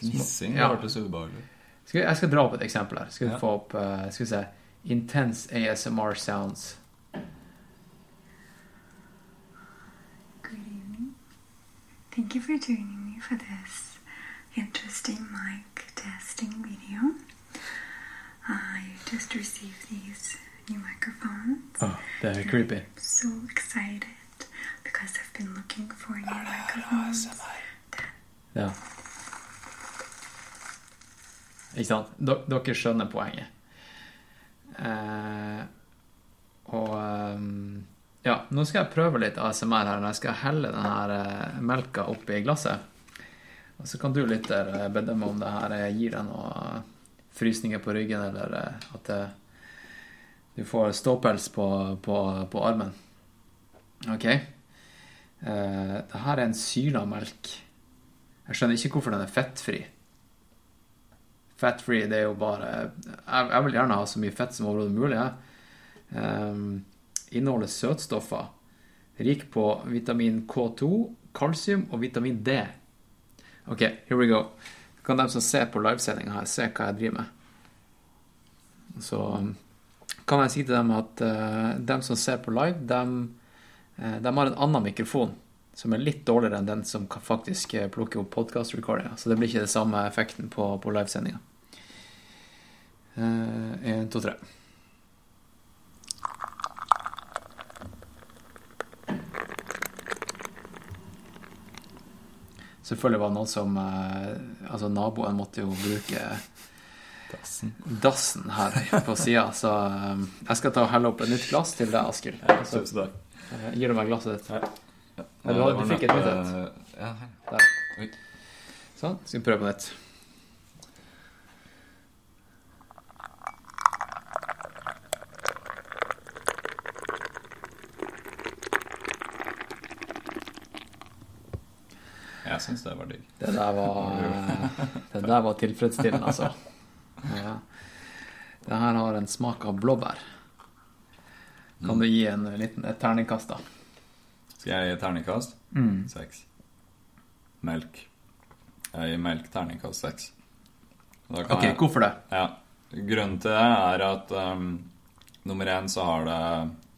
Speaker 2: Gnissing? Det hørtes ubehagelig
Speaker 1: Jeg skal dra opp et eksempel her. Skal vi ja. få opp Skal vi se Intense ASMR sounds. Good evening.
Speaker 3: Thank you for joining me for this interesting mic testing video. I just received these new microphones.
Speaker 1: Oh, they're creepy. I'm
Speaker 3: so excited because I've been looking for new microphones.
Speaker 1: Ja. Ikke sant? Dere skjønner poenget. Eh, og um, ja, nå skal jeg prøve litt ASMR her jeg skal helle denne eh, melka oppi glasset. Og så kan du lytter eh, bedømme om det her eh, gir deg noen frysninger på ryggen, eller at det, du får ståpels på, på, på armen. OK. Uh, det her er en syrna melk. Jeg skjønner ikke hvorfor den er fettfri. Fat-free, det er jo bare jeg, jeg, vil gjerne ha så mye fett som overhodet mulig. Um, inneholder søtstoffer rik på vitamin K2, kalsium og vitamin D. Ok, here we go. Kan de som ser på livesendinga her, se hva jeg driver med. Så kan jeg si til dem at uh, dem som ser på live, dem, uh, de har en annen mikrofon som er litt dårligere enn den som faktisk uh, plukker opp podkast-recordinga. Så det blir ikke det samme effekten på, på livesendinga. Én, to, tre. Selvfølgelig var det noen som eh, Altså, naboen måtte jo bruke dassen, dassen her på sida, så eh, jeg skal ta og helle opp et nytt glass til deg, Askild.
Speaker 2: Ja, tusen takk.
Speaker 1: Eh, gir du meg glasset ditt? Ja. ja. Du, du, fikk et nytt et. Ja, Der. Sånn. Skal vi prøve på nytt.
Speaker 2: Jeg syns det var digg.
Speaker 1: Det der var, det der var tilfredsstillende, altså. Ja. Det her har en smak av blåbær. Kan du gi en liten, et terningkast, da?
Speaker 2: Skal jeg gi et terningkast?
Speaker 1: Mm.
Speaker 2: Seks. Melk. Jeg gir melk terningkast seks.
Speaker 1: Ok, hvorfor det?
Speaker 2: Ja. Grunnen til det er at um, nummer én så har det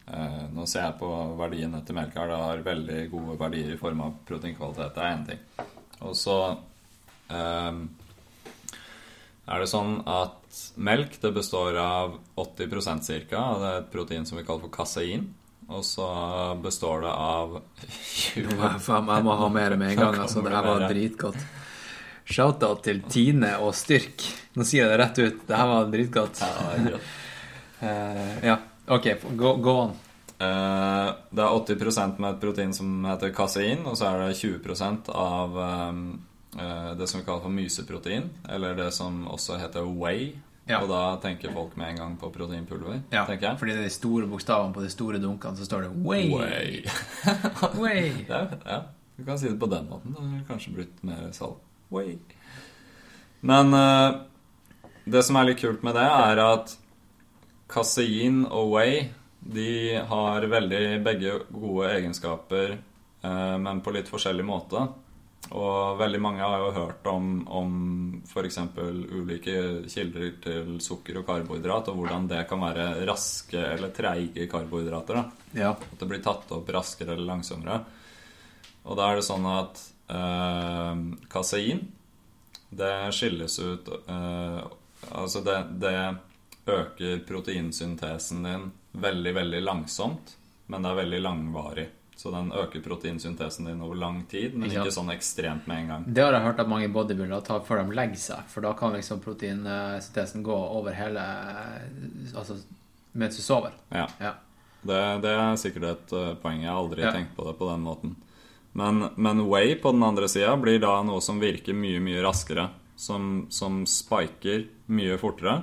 Speaker 2: uh, Nå ser jeg på verdiene til melk her. Det har veldig gode verdier i form av proteinkvalitet. Det er én ting. Og så eh, er det sånn at melk det består av 80% ca. av det er et protein som vi kaller for kasein. Og så består det av
Speaker 1: jeg må ha mer med en gang. Altså, det her var dritgodt. Shout-out til Tine og Styrk. Nå sier jeg det rett ut. Det her var dritgodt.
Speaker 2: Ja,
Speaker 1: uh, ja. ok, gå, gå an.
Speaker 2: Uh, det er 80% med et protein som heter kasein, og så er det 20% av um, det som vi kaller for myseprotein, eller det som også heter whey. Ja. Og da tenker folk med en gang på proteinpulver.
Speaker 1: Ja,
Speaker 2: tenker jeg.
Speaker 1: fordi det er de store bokstavene på de store dunkene, så står det whey.
Speaker 2: Whey.
Speaker 1: whey.
Speaker 2: ja, ja, du kan si det på den måten. Det har kanskje blitt mer salt. Whey. Men uh, det som er litt kult med det, er at kasein og whey de har veldig begge gode egenskaper, uh, men på litt forskjellig måte. Og veldig mange har jo hørt om, om f.eks. ulike kilder til sukker og karbohydrat, og hvordan det kan være raske eller treige karbohydrater.
Speaker 1: Ja.
Speaker 2: At det blir tatt opp raskere eller langsommere. Og da er det sånn at eh, kasein, det skilles ut eh, Altså det, det øker proteinsyntesen din veldig, veldig langsomt, men det er veldig langvarig. Så den øker proteinsyntesen din over lang tid, men ikke sånn ekstremt med en gang.
Speaker 1: Det har jeg hørt at mange bodybuildere tar før de legger seg, for da kan liksom proteinsyntesen gå over hele Altså mens du sover.
Speaker 2: Ja.
Speaker 1: ja.
Speaker 2: Det, det, er sikkert et uh, poeng. Jeg har aldri ja. tenkt på det på den måten. Men, men Way på den andre sida blir da noe som virker mye, mye raskere. Som, som spiker mye fortere.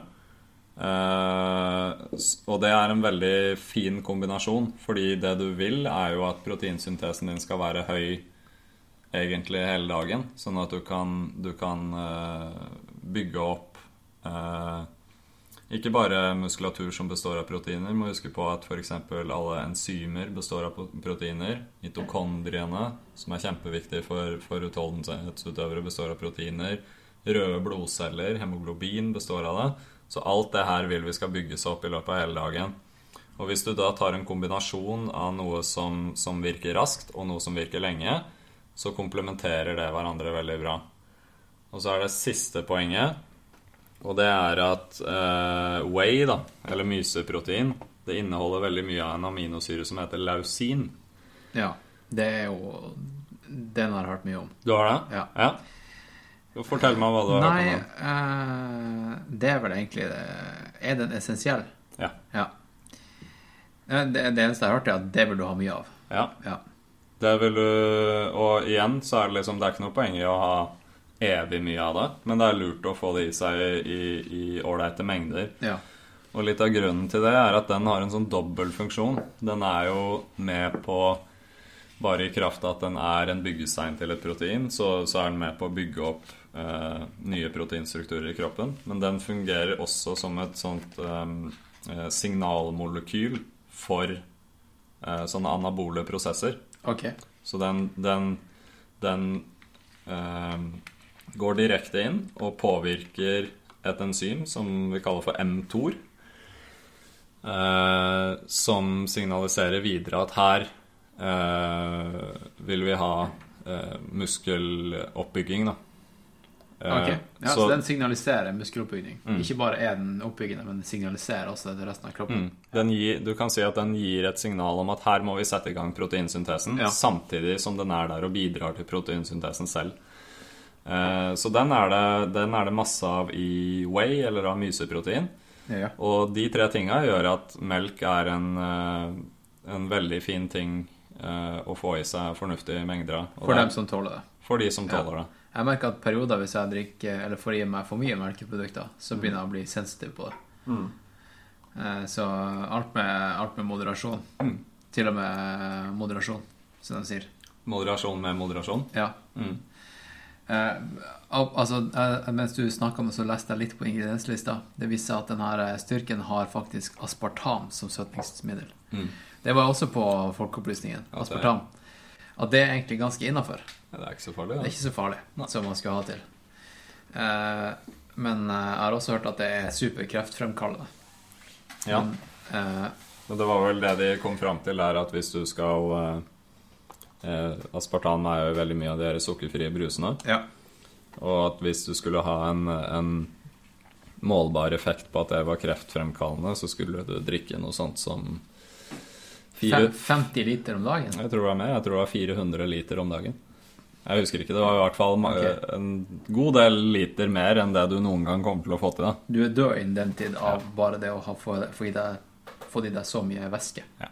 Speaker 2: Uh, og det er en veldig fin kombinasjon, fordi det du vil, er jo at proteinsyntesen din skal være høy egentlig hele dagen. Sånn at du kan, du kan uh, bygge opp uh, ikke bare muskulatur som består av proteiner. Må huske på at f.eks. alle enzymer består av proteiner. Mitokondriene, som er kjempeviktige for, for utholdenhetsutøvere, består av proteiner. Røde blodceller, hemoglobin, består av det. Så alt det her vil vi skal bygges opp i løpet av hele dagen. Og hvis du da tar en kombinasjon av noe som, som virker raskt, og noe som virker lenge, så komplementerer det hverandre veldig bra. Og så er det siste poenget, og det er at eh, whey, da, eller myseprotein, det inneholder veldig mye av en aminosyre som heter lausin.
Speaker 1: Ja. Det er jo Den har jeg hørt mye om.
Speaker 2: Du har det?
Speaker 1: Ja.
Speaker 2: ja. Fortell meg hva du har
Speaker 1: Nei,
Speaker 2: hørt om.
Speaker 1: Uh, det er vel egentlig det. Er den essensiell?
Speaker 2: Ja.
Speaker 1: ja. Eh, det, det, eneste jeg har hørt, er at det vil du ha mye av.
Speaker 2: Ja.
Speaker 1: ja.
Speaker 2: Det vil du Og igjen så er det liksom Det er ikke noe poeng i å ha evig mye av det, men det er lurt å få det i seg i ålreite mengder.
Speaker 1: Ja.
Speaker 2: Og litt av grunnen til det er at den har en sånn dobbel funksjon. Den er jo med på bare i kraft av at den er en byggestein til et protein, så, så, er den med på å bygge opp eh, nye proteinstrukturer i kroppen. Men den fungerer også som et sånt eh, signalmolekyl for eh, sånne anabole prosesser.
Speaker 1: Okay.
Speaker 2: Så den, den, den går direkte inn og påvirker et enzym som vi kaller for mTOR. som signaliserer videre at her eh, vil vi ha eh, muskeloppbygging, da.
Speaker 1: Eh, ok, ja, så, så, den signaliserer muskeloppbygging. Mm. Ikke bare er den oppbyggende, men den signaliserer også det til resten av kroppen.
Speaker 2: Mm. Gir, du kan si at den gir et signal om at her må vi sette i gang proteinsyntesen,
Speaker 1: ja.
Speaker 2: samtidig som den er der og bidrar til proteinsyntesen selv. Eh, så den er, det, den er, det, masse av i whey, eller av myseprotein.
Speaker 1: Ja.
Speaker 2: Og de tre tinga gjør at melk er en, eh, en veldig fin ting Eh, å få i seg fornuftige mengder av.
Speaker 1: For dem som tåler det?
Speaker 2: For de som tåler det.
Speaker 1: Jeg merker at perioder hvis jeg drikker eller får i meg for mye melkeprodukter, så begynner jeg å bli sensitiv på det.
Speaker 2: Mm.
Speaker 1: Eh, så alt med, alt med moderasjon.
Speaker 2: Mm.
Speaker 1: Til og med moderasjon, som de sier.
Speaker 2: Moderasjon med moderasjon?
Speaker 1: Ja.
Speaker 2: Mm.
Speaker 1: Eh, altså, eh, mens du snakka med, så leste jeg litt på ingredienslista. Det viser at denne styrken har faktisk aspartam som søtningsmiddel.
Speaker 2: Mm.
Speaker 1: Det var også på Folkeopplysningen. Aspartam. At det er egentlig ganske innafor.
Speaker 2: Det er ikke så farlig.
Speaker 1: Ja. Det er ikke så farlig Nei. som man skal ha til. Eh, men eh, jeg har også hørt at det er superkreftfremkallende.
Speaker 2: Ja.
Speaker 1: Men, eh,
Speaker 2: Og det var vel det de kom fram til, er at hvis du skal eh, eh, Aspartam er jo veldig mye av de sukkerfrie brusene.
Speaker 1: Ja.
Speaker 2: Og at hvis du skulle ha en, en målbar effekt på at det var kreftfremkallende, så skulle du drikke noe sånt som
Speaker 1: fire, 50 liter om dagen?
Speaker 2: Jeg tror det var mer. Jeg tror det var 400 liter om dagen. Jeg husker ikke. Det var i hvert fall okay. en god del liter mer enn det du noen gang kommer til å få til. Da.
Speaker 1: Du er død innen den tid av ja. bare det å ha fått i deg, så mye væske. Ja.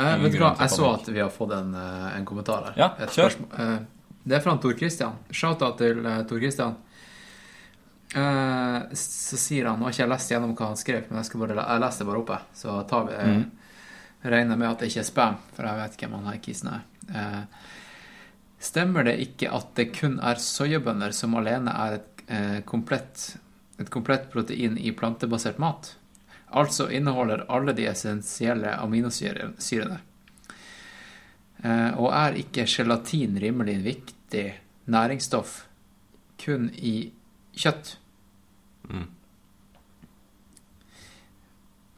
Speaker 1: Eh, vet du hva, Jeg så at vi har fått en, eh, en kommentar her.
Speaker 2: Ja, kjør.
Speaker 1: Eh, det er fra Tor Christian. Shout-out til uh, Tor Christian. Eh, så sier han Nå har ikke jeg lest gjennom hva han skrev, men jeg, skal bare, jeg leste bare oppe. Så tar vi mm. Regner med at det ikke er spam, for jeg vet hvem han her kisen er. Uh, stemmer det ikke at det kun er soyabønner som alene er et, uh, komplett, et komplett protein i plantebasert mat? Altså inneholder alle de essensielle aminosyrene. Og er ikke gelatin rimelig viktig næringsstoff kun i kjøtt? Mm.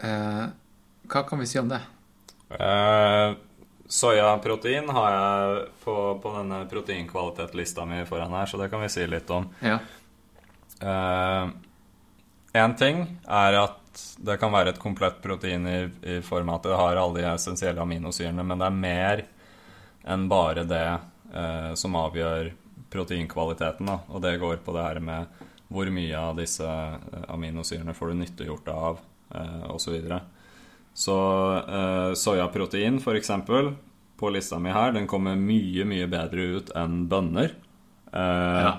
Speaker 1: Eh, hva kan vi si om det?
Speaker 2: Eh, soyaprotein har jeg på, på denne proteinkvalitetslista mi foran her, så det kan vi si litt om.
Speaker 1: Ja.
Speaker 2: Én uh, ting er at det kan være et komplett protein i, i form av at det har alle de essensielle aminosyrene, men det er mer enn bare det uh, som avgjør proteinkvaliteten. Da. Og det går på det her med hvor mye av disse eh, aminosyrene får du nyttiggjort av, eh, osv. Så, uh, soyaprotein, f.eks., på lista mi her, den kommer mye, mye bedre ut enn bønner. Uh, ja,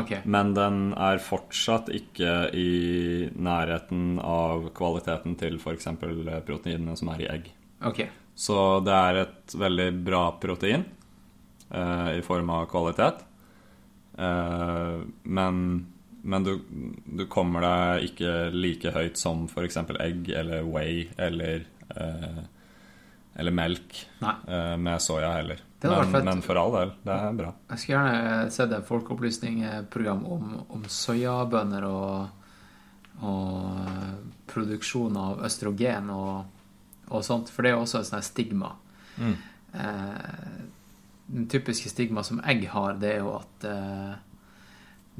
Speaker 1: okay.
Speaker 2: Men den er fortsatt ikke i nærheten av kvaliteten til f.eks. proteinene som er i egg.
Speaker 1: Okay.
Speaker 2: Så det er et veldig bra protein uh, i form av kvalitet. Uh, men men du, du, kommer deg ikke like høyt som f.eks. egg eller whey eller, eh, eller melk eh, med soya heller. Men, men, for all del, det er bra.
Speaker 1: Jeg skulle gjerne sett et folkeopplysningsprogram om, om soyabønner og, og produksjon av østrogen og, og, sånt, for det er også et sånt stigma. Mm. Eh, den typiske stigma som egg har, det er jo at eh,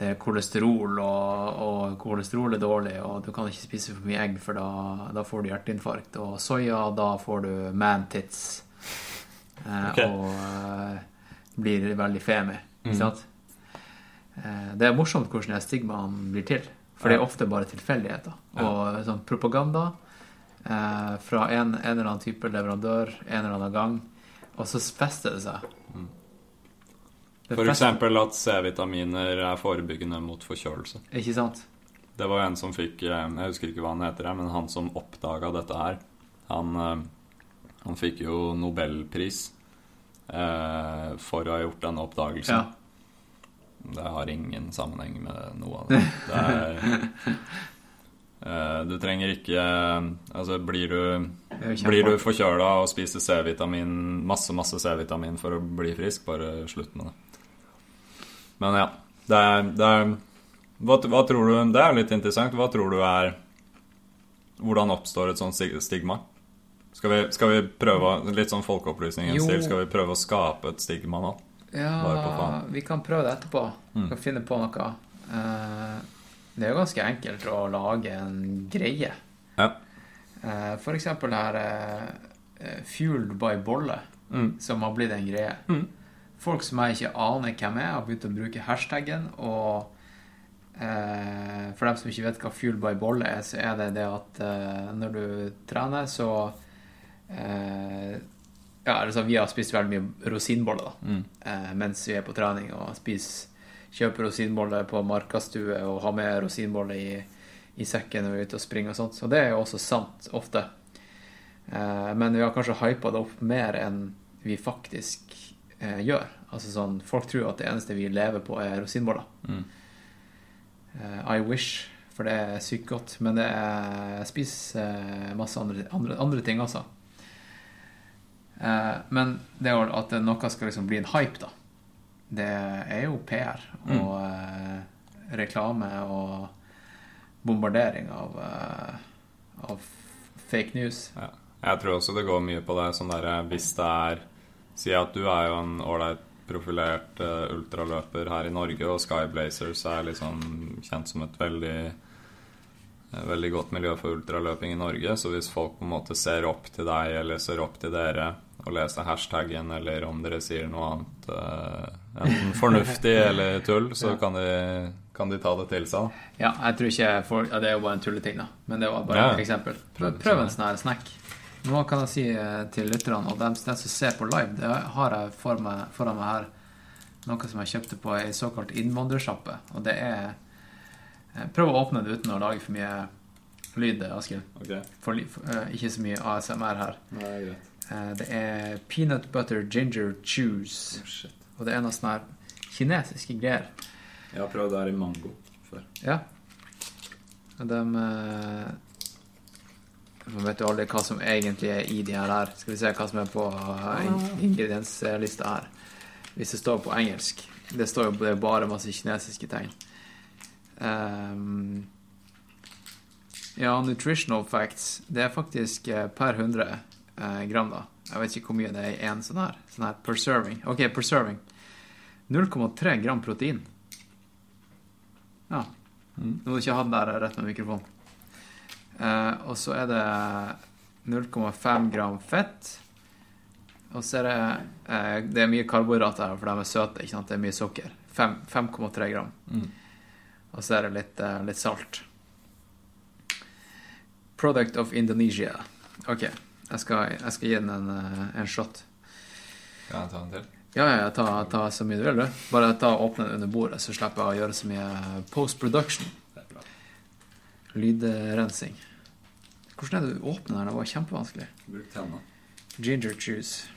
Speaker 1: det er kolesterol, og, og, kolesterol er dårlig, og du kan ikke spise for mye egg, for da, da får du hjerteinfarkt. Og soya, da får du man-tits. Eh, okay. Og eh, blir veldig femi. Ikke mm. sant? Eh, det er morsomt hvordan stigmaen blir til. For det er ofte bare tilfeldigheter. Og sånn propaganda eh, fra en, en, eller annen type leverandør en eller annen gang, og så fester det seg. Mm.
Speaker 2: F.eks. at C-vitaminer er forebyggende mot forkjølelse.
Speaker 1: Ikke sant?
Speaker 2: Det var en som fikk eh, Jeg husker ikke hva han heter, men han som oppdaga dette her, han, eh, han, fikk jo nobelpris eh, for å ha gjort denne oppdagelsen. Ja. Det har ingen sammenheng med noe av det. det er, eh, du trenger ikke Altså, blir du, blir du forkjøla og spiser C-vitamin, masse, masse C-vitamin for å bli frisk, bare slutt med det. Men ja. Det er, det er hva, hva, tror du Det er litt interessant. Hva tror du er Hvordan oppstår et sånt stigma? Skal vi, skal vi prøve litt sånn folkeopplysningens stil, skal vi prøve å skape et stigma nå?
Speaker 1: Ja, vi kan prøve det etterpå. Vi kan mm. finne på noe. Eh, det er jo ganske enkelt å lage en greie.
Speaker 2: Ja.
Speaker 1: Eh, for eksempel her eh, Fueled by bolle, mm. som har blitt en greie. Mm folk som jeg ikke aner hvem er, har begynt å bruke hashtaggen. Og eh, for dem som ikke vet hva fuel by bolle er, så er det det at eh, når du trener, så eh, Ja, altså vi har spist veldig mye rosinboller da, mm. Eh, mens vi er på trening, og spiser Kjøper rosinboller på markastue og har med rosinboller i, i sekken når vi er ute og springer og sånt. Så det er jo også sant ofte. Eh, men vi har kanskje hypa det opp mer enn vi faktisk eh, gjør. Altså sånn, Folk tror at det eneste vi lever på, er rosinboller. Mm. Eh, I wish, for det er sykt godt. Men det er, jeg spiser eh, masse andre, andre, andre ting også. Eh, men det at noe skal liksom bli en hype, da, det er jo PR mm. og mm. reklame og bombardering av, av fake news.
Speaker 2: Ja. Jeg tror også det går mye på det sånn derre hvis det er Si at du er jo en ålreit profilert uh, ultraløper her i Norge, og Sky Blazers er liksom kjent som et veldig uh, Veldig godt miljø for ultraløping i Norge, så hvis folk på en måte ser opp til deg eller ser opp til dere og leser hashtaggen, eller om dere sier noe annet uh, enten fornuftig eller tull, så kan de kan de ta det til seg?
Speaker 1: Ja, jeg tror ikke folk, ja, Det er jo bare en tulleting, da. Men det var bare ja. et eksempel. Prøv, prøv en sånn her snack. Nå kan jeg si eh, til lytterne og dem, dem, som ser på live, det har jeg for meg, foran meg her noe som jeg kjøpte på ei såkalt innvandrersjappe. Og det er eh, Prøv å åpne det uten å lage for mye lyd, Askild.
Speaker 2: Okay.
Speaker 1: For, for, uh, ikke så mye ASMR her.
Speaker 2: Nei, greit.
Speaker 1: Det er peanut butter ginger juice.
Speaker 2: Oh,
Speaker 1: og det er noe sånne kinesiske greier.
Speaker 2: Jeg har prøvd det her i mango før.
Speaker 1: Ja. De Man vet jo aldri hva som egentlig er i de her. her. Skal vi se hva som er på eh, ingredienslista her. Hvis det står på engelsk. Det står jo bare masse kinesiske tegn. Um, ja, nutritional facts. Det er faktisk eh, per 100 eh, gram, da. Jeg vet ikke hvor mye det er i én sånn her. Sånn her preserving. Ok, preserving. 0,3 gram protein. Ja. Mm. Nå må du ikke ha den der rett med mikrofonen. Eh, og så er det 0,5 gram fett. Og så er det eh, Det er mye karbohydrater her, for de er søte. ikke sant? Det er mye sukker. 5,3 gram. Mm. Og så er det litt, eh, litt, salt. Product of Indonesia. OK. Jeg skal, jeg skal gi den en, en shot.
Speaker 2: Kan jeg ta den til?
Speaker 1: Ja, ja, ta, ta, så mye du vil, du. Bare ta og åpne den under bordet, så slipper jeg å gjøre så mye post production. Lydrensing. Hvordan er det du åpner den? Det var kjempevanskelig.
Speaker 2: Bruk tenna.
Speaker 1: Ginger juice.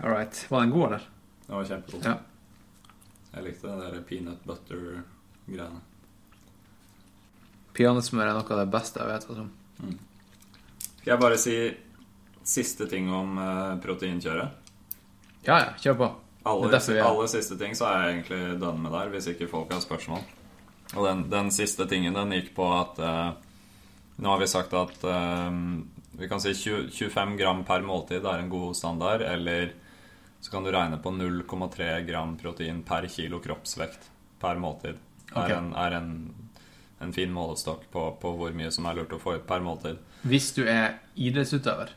Speaker 1: All right. Var den god, eller?
Speaker 2: Den var kjempegod.
Speaker 1: Ja.
Speaker 2: Jeg likte den der peanut butter-greiene.
Speaker 1: Peanøttsmør er noe av det beste jeg vet. Altså.
Speaker 2: Mm. Skal jeg bare si siste ting om uh, proteinkjøret?
Speaker 1: Ja, ja, kjør på.
Speaker 2: Aller, aller, siste ting så er jeg egentlig done med der, hvis ikke folk har spørsmål. Og den, den siste tingen den gikk på at uh, Nå har vi sagt at um, vi kan si 20, 25 gram per måltid er en god standard, eller så kan du regne på 0,3 gram protein per kilo kroppsvekt per måltid. Okay. Er, en, er en, en, fin målestokk på, på, hvor mye som er lurt å få ut per måltid.
Speaker 1: Hvis du er idrettsutøver?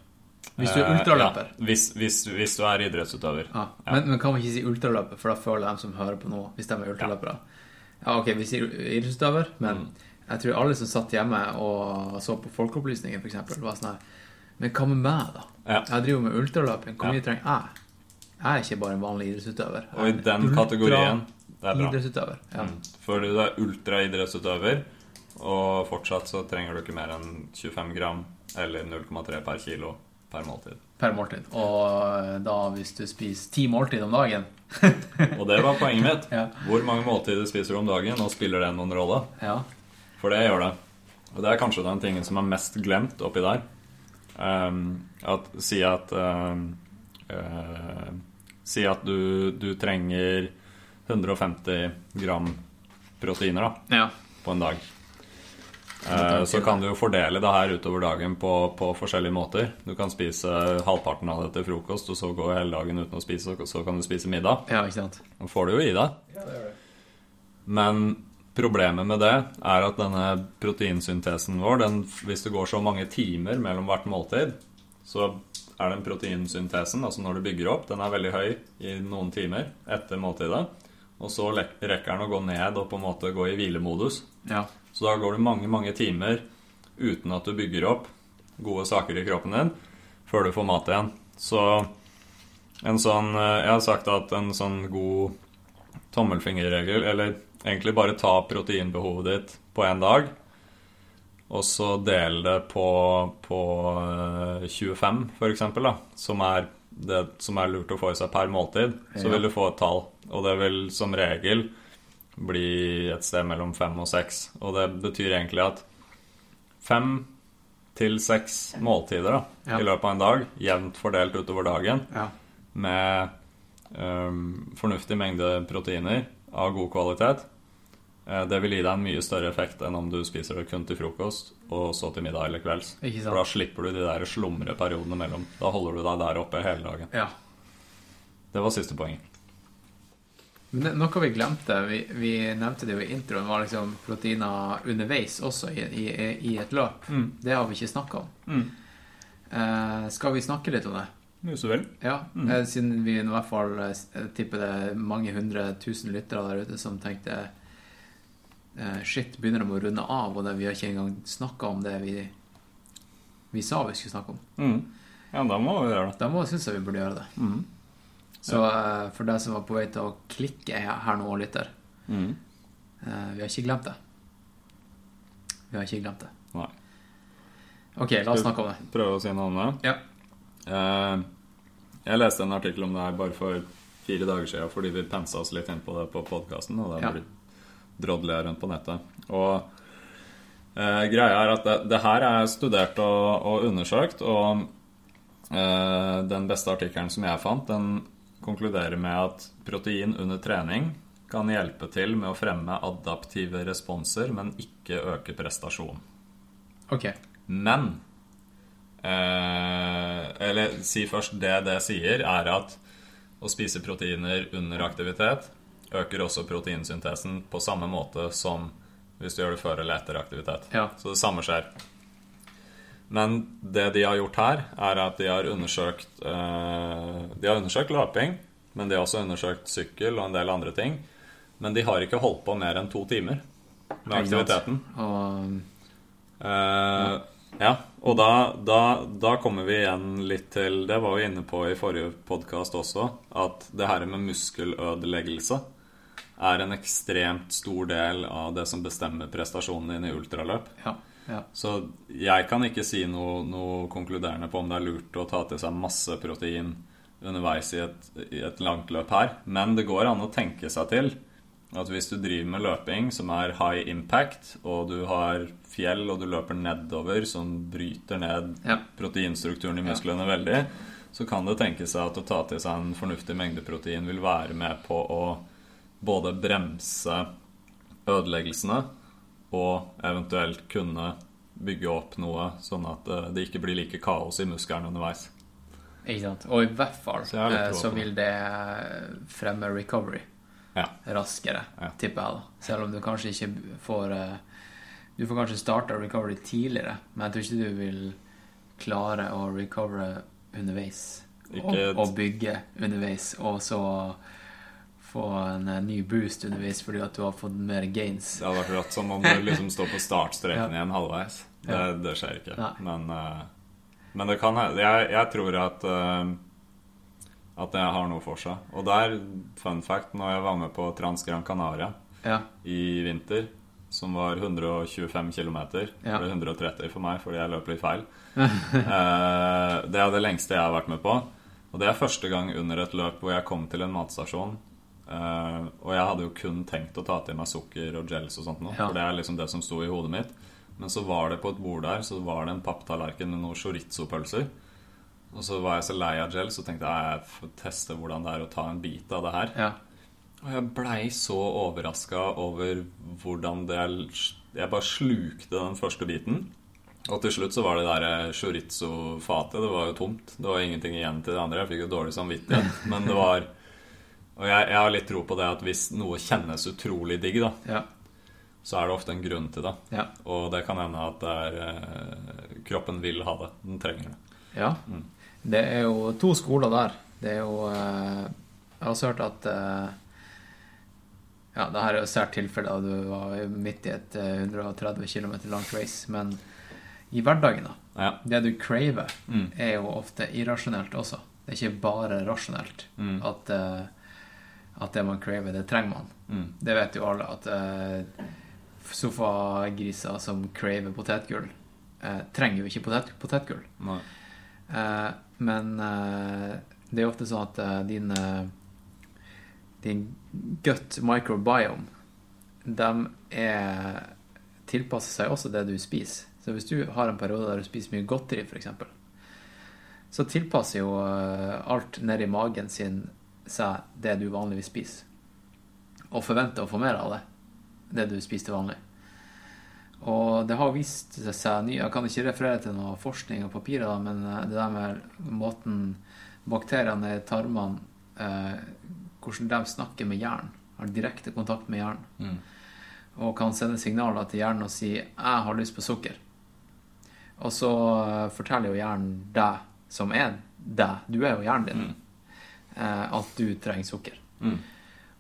Speaker 1: Hvis du er eh, ultraløper?
Speaker 2: Ja, hvis, hvis, hvis, du er idrettsutøver.
Speaker 1: Ja. Men, men, kan man ikke si ultraløper, for da føler de som hører på nå, hvis de er ultraløpere. Ja, ok, vi sier idrettsutøver, men mm. Jeg tror alle som satt hjemme og så på Folkeopplysningen, f.eks., var sånn her Men hva med meg, da? Ja. Jeg driver med ultraløping. Hvor mye trenger jeg? Jeg er ikke bare en vanlig idrettsutøver.
Speaker 2: Og i den kategorien
Speaker 1: det er bra. Idrettsutøver, ja.
Speaker 2: Mm. Fordi du er ultraidrettsutøver, og fortsatt så trenger du ikke mer enn 25 gram eller 0,3 per kilo Per måltid.
Speaker 1: Per måltid. Og eh, da hvis du spiser ti måltid om dagen
Speaker 2: Og det var poenget mitt. Ja. Hvor mange måltider spiser du om dagen, og spiller det noen rolle?
Speaker 1: Ja.
Speaker 2: For det gjør det. Og det er kanskje den tingen som er mest glemt oppi der. Um, at, si at um, uh, Si at du, du, trenger 150 gram proteiner da,
Speaker 1: ja.
Speaker 2: på en dag. Eh, så kan du jo fordele det her utover dagen på, på, forskjellige måter. Du kan spise halvparten av det til frokost, og så gå hele dagen uten å spise, og så kan du spise middag.
Speaker 1: Ja, ikke sant?
Speaker 2: Og får du jo i deg.
Speaker 1: Ja, det gjør det.
Speaker 2: Men problemet med det er at denne proteinsyntesen vår, den, hvis det går så mange timer mellom hvert måltid, så er den proteinsyntesen, altså når du bygger opp, den er veldig høy i noen timer etter måltidet. Og så rekker den å gå ned og på en måte gå i hvilemodus.
Speaker 1: Ja.
Speaker 2: Så da går det mange, mange timer uten at du bygger opp gode saker i kroppen din før du får mat igjen. Så en sånn Jeg har sagt at en sånn god tommelfingerregel, eller egentlig bare ta proteinbehovet ditt på én dag, og så dele det på, på 25, f.eks., som er det som er lurt å få i seg per måltid, så vil du få et tall. Og det vil som regel bli et sted mellom fem og seks. Og det betyr egentlig at fem til seks måltider da, ja. i løpet av en dag, jevnt fordelt utover dagen,
Speaker 1: ja.
Speaker 2: med um, fornuftig mengde proteiner av god kvalitet, Eh, det vil gi deg en mye større effekt enn om du spiser det kun til frokost og så til middag eller kvelds. For da slipper du de der slumre periodene mellom. Da holder du deg der oppe hele dagen.
Speaker 1: Ja.
Speaker 2: Det var siste poeng.
Speaker 1: Men noe vi glemte, vi, vi, nevnte det jo i introen, var liksom proteiner underveis også i, i, i et løp. Mm. Det har vi ikke snakka om. Mm. Eh, skal vi snakke litt om det?
Speaker 2: Jo, så vel.
Speaker 1: Ja, mm. eh, siden vi i hvert fall eh, tipper det er mange hundre tusen lyttere der ute som tenkte eh, Shit, begynner de å runde av, og vi har ikke engang snakka om det vi, vi sa vi skulle snakke om.
Speaker 2: Mm. Ja, da må vi gjøre det.
Speaker 1: Da syns jeg vi burde gjøre det. Mm. Så uh, for deg som var på vei til å klikke her nå, lytter mm. uh, Vi har ikke glemt det. Vi har ikke glemt det.
Speaker 2: Nei.
Speaker 1: Ok, la oss snakke om det.
Speaker 2: Prøve å si noe det?
Speaker 1: Ja.
Speaker 2: Jeg leste en artikkel om det her bare for fire dager siden fordi vi pensa oss litt inn på det på podkasten, og det er blitt droddelige rundt på nettet. Og greia er at det, det, her er studert og, og undersøkt, og den beste artikkelen som jeg fant, den konkluderer med at protein under trening kan hjelpe til med å fremme adaptive responser, men ikke øke prestasjon.
Speaker 1: Ok.
Speaker 2: Men eh, Eller si først det det sier, er at å spise proteiner under aktivitet øker også proteinsyntesen på samme måte som hvis du gjør det før eller etter aktivitet.
Speaker 1: Ja.
Speaker 2: Så det samme skjer. Men det de har gjort her, er at de har undersøkt eh, De har undersøkt løping, men de har også undersøkt sykkel og en del andre ting. Men de har ikke holdt på mer enn to timer med aktiviteten.
Speaker 1: Og...
Speaker 2: Eh, ja, og da, da, da, kommer vi igjen litt til Det var vi inne på i forrige podkast også, at det her med muskelødeleggelse er en ekstremt stor del av det som bestemmer prestasjonen din i ultraløp.
Speaker 1: Ja. Ja.
Speaker 2: Så jeg kan ikke si noe, noe, konkluderende på om det er lurt å ta til seg masse protein underveis i et, i et, langt løp her. Men det går an å tenke seg til at hvis du driver med løping som er high impact, og du har fjell og du løper nedover som bryter ned
Speaker 1: ja.
Speaker 2: proteinstrukturen i musklene veldig, så kan det tenke seg at å ta til seg en fornuftig mengde protein vil være med på å både bremse ødeleggelsene og eventuelt kunne bygge opp noe, sånn at eh, det ikke blir like kaos i muskelen underveis.
Speaker 1: Ikke sant. Og i hvert fall så, eh, så vil det fremme recovery
Speaker 2: ja.
Speaker 1: raskere,
Speaker 2: ja.
Speaker 1: tipper jeg. da Selv om du kanskje ikke får eh, Du får kanskje starta recovery tidligere, men jeg tror ikke du vil klare å recovere underveis. Og, og, bygge underveis, og så få en eh, ny boost underveis fordi at du har fått mer gains.
Speaker 2: Det hadde vært rått som om du liksom står på startstreken ja. igjen halvveis. Det, ja. det skjer ikke.
Speaker 1: Nei.
Speaker 2: Men, uh, men det kan hende. Jeg, jeg, tror at uh, at det har noe for seg. Og der, fun fact, når jeg var med på Trans Gran Canaria
Speaker 1: ja.
Speaker 2: i vinter, som var 125 km
Speaker 1: ja.
Speaker 2: Eller 130 for meg, fordi jeg løp litt feil. det er det lengste jeg har vært med på. Og det er første gang under et løp hvor jeg kom til en matstasjon Uh, og jeg hadde jo kun tenkt å ta til meg sukker og gels og sånt nå, ja. for det er liksom det som sto i hodet mitt. Men så var det på et bord der Så var det en papptallerken med noen chorizo-pølser. Og så var jeg så lei av gels og tenkte jeg får teste hvordan det er å ta en bit av det her.
Speaker 1: Ja.
Speaker 2: Og jeg blei så overraska over hvordan det Jeg bare slukte den første biten. Og til slutt så var det der chorizo-fatet Det var jo tomt. Det var ingenting igjen til det andre. Jeg fikk jo dårlig samvittighet. Men det var og jeg, jeg, har litt tro på det at hvis noe kjennes utrolig digg, da,
Speaker 1: ja.
Speaker 2: så er det ofte en grunn til det.
Speaker 1: Ja.
Speaker 2: Og det kan hende at er, eh, kroppen vil ha det. Den trenger det.
Speaker 1: Ja. Mm. Det er jo to skoler der. Det er jo eh, Jeg har også hørt at eh, Ja, det her er jo sært tilfelle da du var midt i et 130 km langt race, men i hverdagen, da.
Speaker 2: Ja.
Speaker 1: Det du craver,
Speaker 2: mm.
Speaker 1: er jo ofte irrasjonelt også. Det er ikke bare rasjonelt.
Speaker 2: Mm.
Speaker 1: At at det man craver, det trenger man.
Speaker 2: Mm.
Speaker 1: Det vet jo alle, at uh, sofagriser som craver potetgull, uh, trenger jo ikke potet, potetgull. Uh, men det er jo ofte sånn at din, din gut microbiome, de er tilpasser seg også det du spiser. Så hvis du har en periode der du spiser mye godteri, f.eks., så tilpasser jo alt nedi magen sin seg det du vanligvis spiser, og forventer å få mer av det. det du spiser til vanlig. Og det har vist seg ny Jeg kan ikke referere til noe forskning og papirer, da, men eh, det der med måten bakteriene i tarmene eh, Hvordan de snakker med hjernen, har direkte kontakt med hjernen, mm. og kan sende signaler til hjernen og si 'Jeg har lyst på sukker'. Og så eh, forteller jo hjernen deg, som er deg, du er jo hjernen din, mm. Eh, at du trenger sukker. Mm.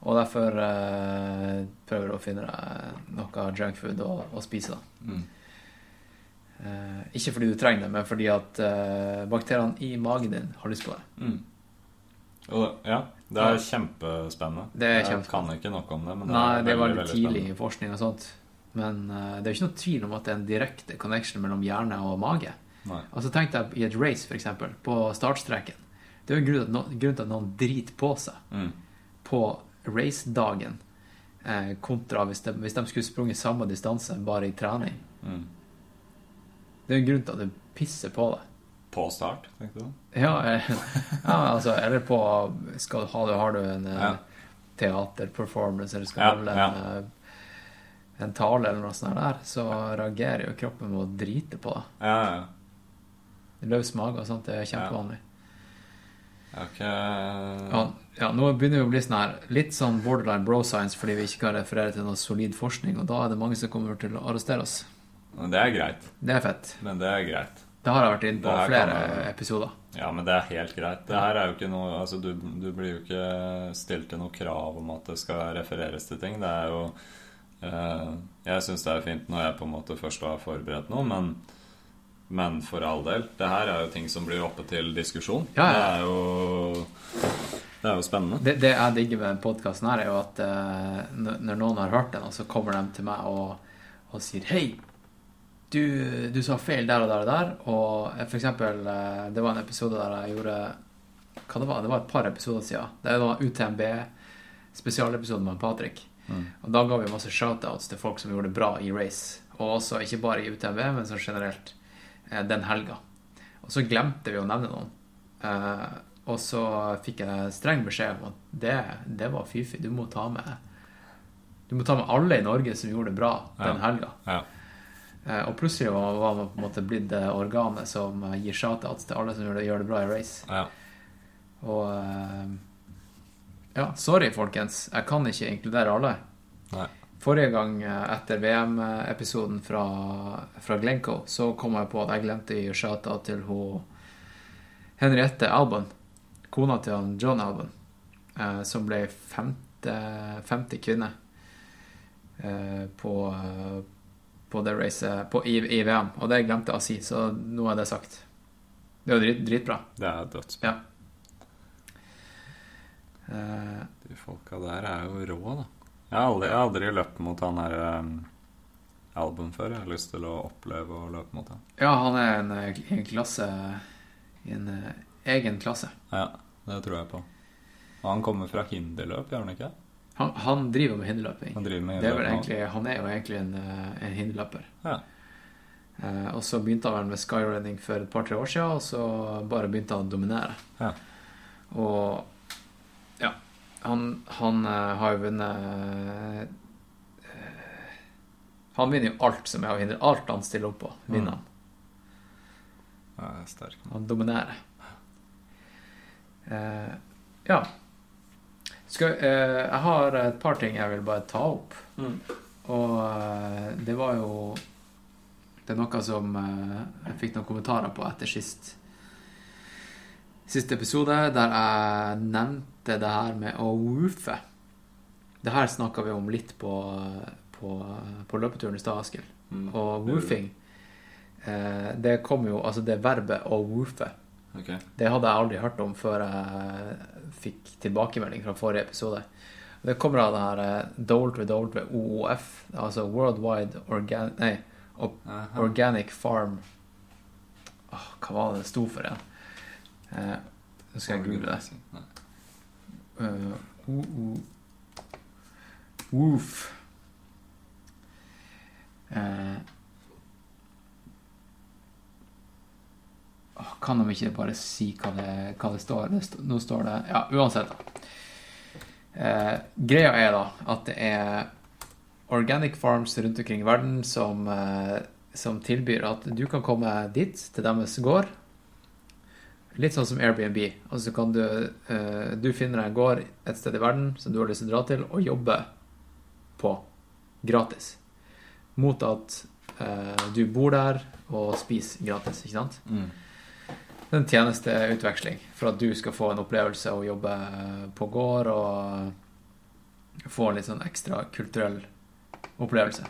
Speaker 1: Og derfor eh, prøver du å finne deg noe junkfood å, å spise. da. Mm. Eh, ikke fordi du trenger det, men fordi at eh, bakteriene i magen din har lyst på det.
Speaker 2: Mm. Og, ja, det er kjempespennende.
Speaker 1: Det er
Speaker 2: Jeg kan ikke noe om det. Men
Speaker 1: det Nei, er det er veldig, veldig tidlig i forskning og sånt. Men uh, det er ikke noe tvil om at det er en direkte connection mellom hjerne og mage. Nei. Altså Tenk deg i et race, f.eks., på startstreken. Det er jo en grunn til at noen driter på seg mm. på racedagen eh, kontra hvis de, hvis de, skulle sprunget samme distanse, bare i trening. Mm. Det er en grunn til at du pisser på deg.
Speaker 2: På start, tenker du?
Speaker 1: Ja, eh, ja, altså Eller på skal, du, har du en eh, ja. teaterperformance, eller skal du holde en, eh, en tale eller noe sånt der, så reagerer jo kroppen med å drite på deg.
Speaker 2: Ja, ja.
Speaker 1: Løs mage og sånt, det er kjempevanlig.
Speaker 2: Okay.
Speaker 1: Ja, ja, nå begynner vi å bli sånn her litt sånn borderline bro science fordi vi ikke kan referere til noe solid forskning, og da er det mange som kommer til å arrestere oss.
Speaker 2: Men det er greit.
Speaker 1: Det er fett.
Speaker 2: Men det er greit.
Speaker 1: Det har jeg vært inne på flere jeg... episoder.
Speaker 2: Ja, men det er helt greit. Det her er jo ikke noe Altså, du, du blir jo ikke stilt til noe krav om at det skal refereres til ting. Det er jo eh, Jeg syns det er fint når jeg på en måte først har forberedt noe, men men for all del. Det her er jo ting som blir oppe til diskusjon. Ja, ja. Det, er jo, det er jo spennende.
Speaker 1: Det, det jeg digger med podkasten her, er jo at uh, når noen har hørt den, så kommer de til meg og, og sier Hei, du, du, sa feil der og der og der. Og for eksempel, uh, det var en episode der jeg gjorde Hva det var? Det var et par episoder siden. Det var UTMB-spesialepisoden med Patrick. Mm. Og da ga vi masse shoutouts til folk som gjorde det bra i race. Og også ikke bare i UTMB, men sånn generelt. Eh, den helga. Og så glemte vi å nevne noen. Eh, og så fikk jeg streng beskjed om at det, det var fy-fy. Du må ta med Du må ta med alle i Norge som gjorde det bra den ja. helga. Ja. Eh, og plutselig var man på en måte blitt det organet som gir shoutouts til alle som gjør det, gjør det bra i race. Ja. Og Ja, sorry, folkens. Jeg kan ikke inkludere alle. Nei. Forrige gang eh, etter VM-episoden fra, fra, Glencoe så kom jeg på at jeg glemte å gi til hun Henriette Albon, kona til han John Albon, eh, som ble femte, femte kvinne eh, på, på det racet på, i, i, VM. Og det glemte jeg å si, så nå er det sagt. Det er jo drit, dritbra.
Speaker 2: Det er dødsbra. Ja. De folka der er jo rå, da. Jeg har aldri, jeg har aldri løpt mot han her um, album før. Jeg har lyst til å oppleve å løpe mot han.
Speaker 1: Ja, han er en, eh, en klasse en uh, egen klasse.
Speaker 2: Ja, det tror jeg på. Og han kommer fra hinderløp, gjør han ikke?
Speaker 1: Han, han driver med hinderløping.
Speaker 2: Han, driver med
Speaker 1: hinderløping. han er jo egentlig en, eh, en hinderløper. Ja. Eh, og så begynte han vel med skyrunning for et par-tre år siden, og så bare begynte han å dominere. Ja. Og han, han uh, har jo vunnet uh, Han vinner jo alt som er å hindre. Alt han stiller opp på, vinner han.
Speaker 2: Ja, er sterk.
Speaker 1: Han dominerer. Uh, ja. Skal, jeg har et par ting jeg vil bare ta opp. Mm. Og det var jo Det er noe som jeg fikk noen kommentarer på etter sist siste episode, der jeg nevnte det her med å woofe. Det her snakka vi om litt på, på, på løpeturen i stad, Askild. Mm. Og woofing eh, Det kom jo Altså det verbet å woofe. Okay. Det hadde jeg aldri hørt om før jeg fikk tilbakemelding fra forrige episode. Det kommer av det her eh, WWOOF, altså Worldwide Organic Nei, Organic Farm oh, Hva var det det sto for igjen? Eh, nå skal jeg google det. Uh, uh. Woof. Uh, kan de ikke bare si hva det, hva det står? Det st nå står det Ja, uansett. Uh, greia er da at det er organic farms rundt omkring i verden som, eh, som tilbyr at du kan komme dit, til deres gård. Litt sånn som Airbnb. Altså kan du, eh, du finner deg en gård et sted i verden som du har lyst til å dra til, og jobbe på gratis. Mot at eh, du bor der og spiser gratis, ikke sant?
Speaker 2: Mm.
Speaker 1: Det er en tjenesteutveksling for at du skal få en opplevelse og jobbe på gård og få en litt sånn ekstra kulturell opplevelse.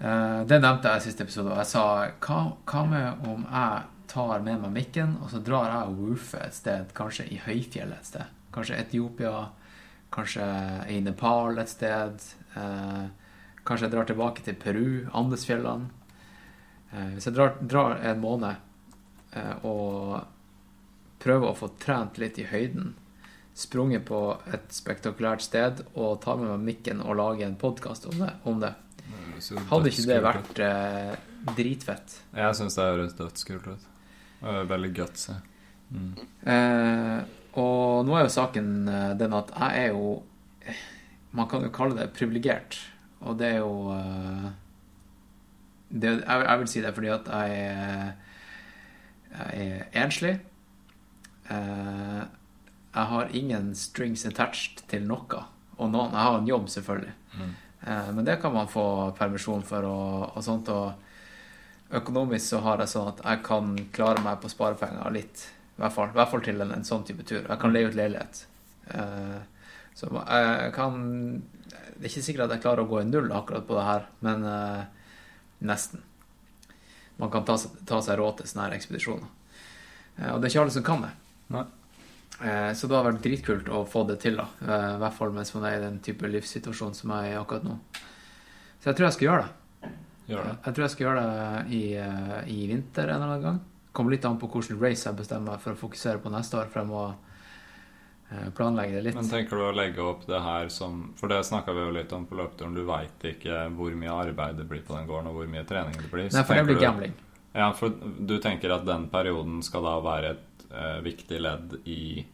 Speaker 1: Eh, Det nevnte jeg i siste episode, og jeg sa hva, hva med om jeg tar med meg mikken, og så drar jeg og woofer et sted, kanskje i høyfjellet et sted. Kanskje Etiopia, kanskje i Nepal et sted. eh, Kanskje jeg drar tilbake til Peru, Andesfjellene. Eh, Hvis jeg drar, drar en måned og prøver å få trent litt i høyden, sprunget på et spektakulært sted og tar med meg mikken og lager en podkast om det, om det.
Speaker 2: Så
Speaker 1: Hadde ikke det vært eh, dritfett?
Speaker 2: Jeg syns det høres dødskult ut. Er Veldig gutsy. Mm.
Speaker 1: Eh, og nå er jo saken eh, den at jeg er jo Man kan jo kalle det privilegert. Og det er jo eh, det, jeg, jeg vil si det fordi at jeg, er- jeg er enslig. Eh, jeg har ingen strings attached til noe. Og noen, jeg har en jobb, selvfølgelig.
Speaker 2: Mm.
Speaker 1: Eh, men det kan man få permisjon for og, og sånt. Og økonomisk så har jeg sånn at jeg kan klare meg på sparepenger litt. I hvert fall, i hvert fall til en, en sånn type tur. Jeg kan leie ut leilighet. Eh, så jeg kan Det er ikke sikkert at jeg klarer å gå i null akkurat på det her, men eh, nesten. Man kan ta, ta seg råd til sånne ekspedisjoner. Og det er ikke alle som kan det.
Speaker 2: Nei.
Speaker 1: Eh, Så det har vært dritkult å få det til, da. Eh, I hvert fall mens man er i den type livssituasjon som jeg er i akkurat nå. Så jeg tror jeg skal gjøre det.
Speaker 2: Gjør det.
Speaker 1: Jeg tror jeg skal gjøre det i, eh, i vinter en eller annen gang. Kommer litt an på hvilken race jeg bestemmer meg for å fokusere på neste år, for jeg må planlegge det litt.
Speaker 2: Men tenker du å legge opp det her som For det snakka vi jo litt om på løpeturen. Du veit ikke hvor mye arbeid det blir på den gården, og hvor mye trening det blir.
Speaker 1: Nei, for det blir gambling.
Speaker 2: du- Ja, for du tenker at den perioden skal da være et eh, viktig ledd i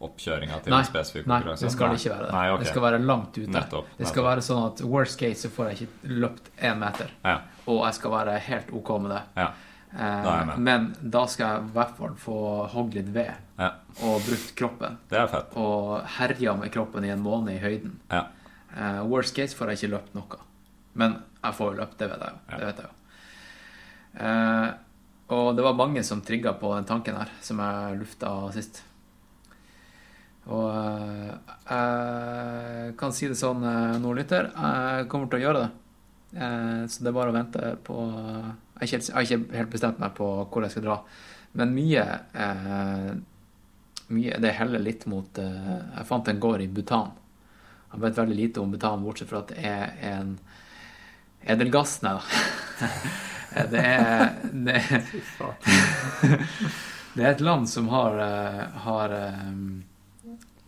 Speaker 2: oppkjøringa til
Speaker 1: Nei,
Speaker 2: en spesifikk
Speaker 1: Nei, det skal det ikke være det.
Speaker 2: Nei, okay.
Speaker 1: Det skal være langt ute.
Speaker 2: Nettopp,
Speaker 1: Det skal
Speaker 2: nettopp.
Speaker 1: være sånn at worst case så får jeg ikke løpt én meter.
Speaker 2: Ja.
Speaker 1: Og jeg skal være helt OK med det.
Speaker 2: ja.
Speaker 1: Eh,
Speaker 2: Da
Speaker 1: men da skal jeg i hvert fall få hogd litt ved
Speaker 2: ja.
Speaker 1: og brukt kroppen.
Speaker 2: Det fett.
Speaker 1: Og herja med kroppen i en måned i høyden.
Speaker 2: Ja.
Speaker 1: Uh, worst case får jeg ikke løpt noe. Men jeg får jo løpt, det vet jeg jo.
Speaker 2: Ja.
Speaker 1: Det vet jeg jo. Eh, og det var mange som trigga på den tanken her, som jeg lufta sist. Og eh, jeg kan si det sånn eh, nå, lytter, jeg kommer til å gjøre det. Eh, så det er bare å vente på Jeg har ikke, helt- bestemt meg på hvor jeg skal dra. Men mye Mye Det heller litt mot Jeg fant en gård i Bhutan. Jeg vet veldig lite om Bhutan, bortsett fra at det er en edelgass Nei da. Det er det, det er et land som har, eh, har eh,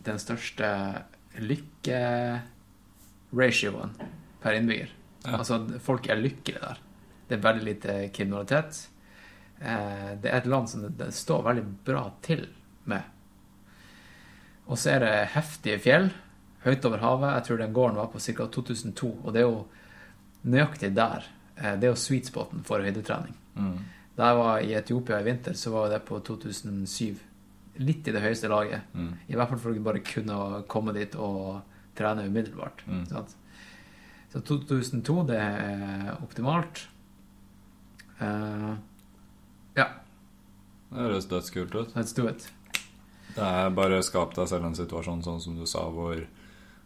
Speaker 1: den største lykkeratioen per innbygger.
Speaker 2: Ja.
Speaker 1: Altså, folk er lykkelige der. Det er veldig lite kriminalitet. Eh, Det er et land som det står veldig bra til med. Og så er det heftige fjell høyt over havet. Jeg tror den gården var på ca. 2002, og det er jo nøyaktig der. Eh, Det er jo sweet spoten for høydetrening.
Speaker 2: Mm.
Speaker 1: Da jeg var i Etiopia i vinter, så var det på 2007. Litt i det høyeste laget.
Speaker 2: Mm.
Speaker 1: I hvert fall for å bare kunne komme dit og trene umiddelbart.
Speaker 2: Mm.
Speaker 1: Så 2002, det er optimalt. Uh, ja,
Speaker 2: Det høres dødskult ut.
Speaker 1: let's do it.
Speaker 2: Det er bare skap deg selv en situasjon sånn som du sa, hvor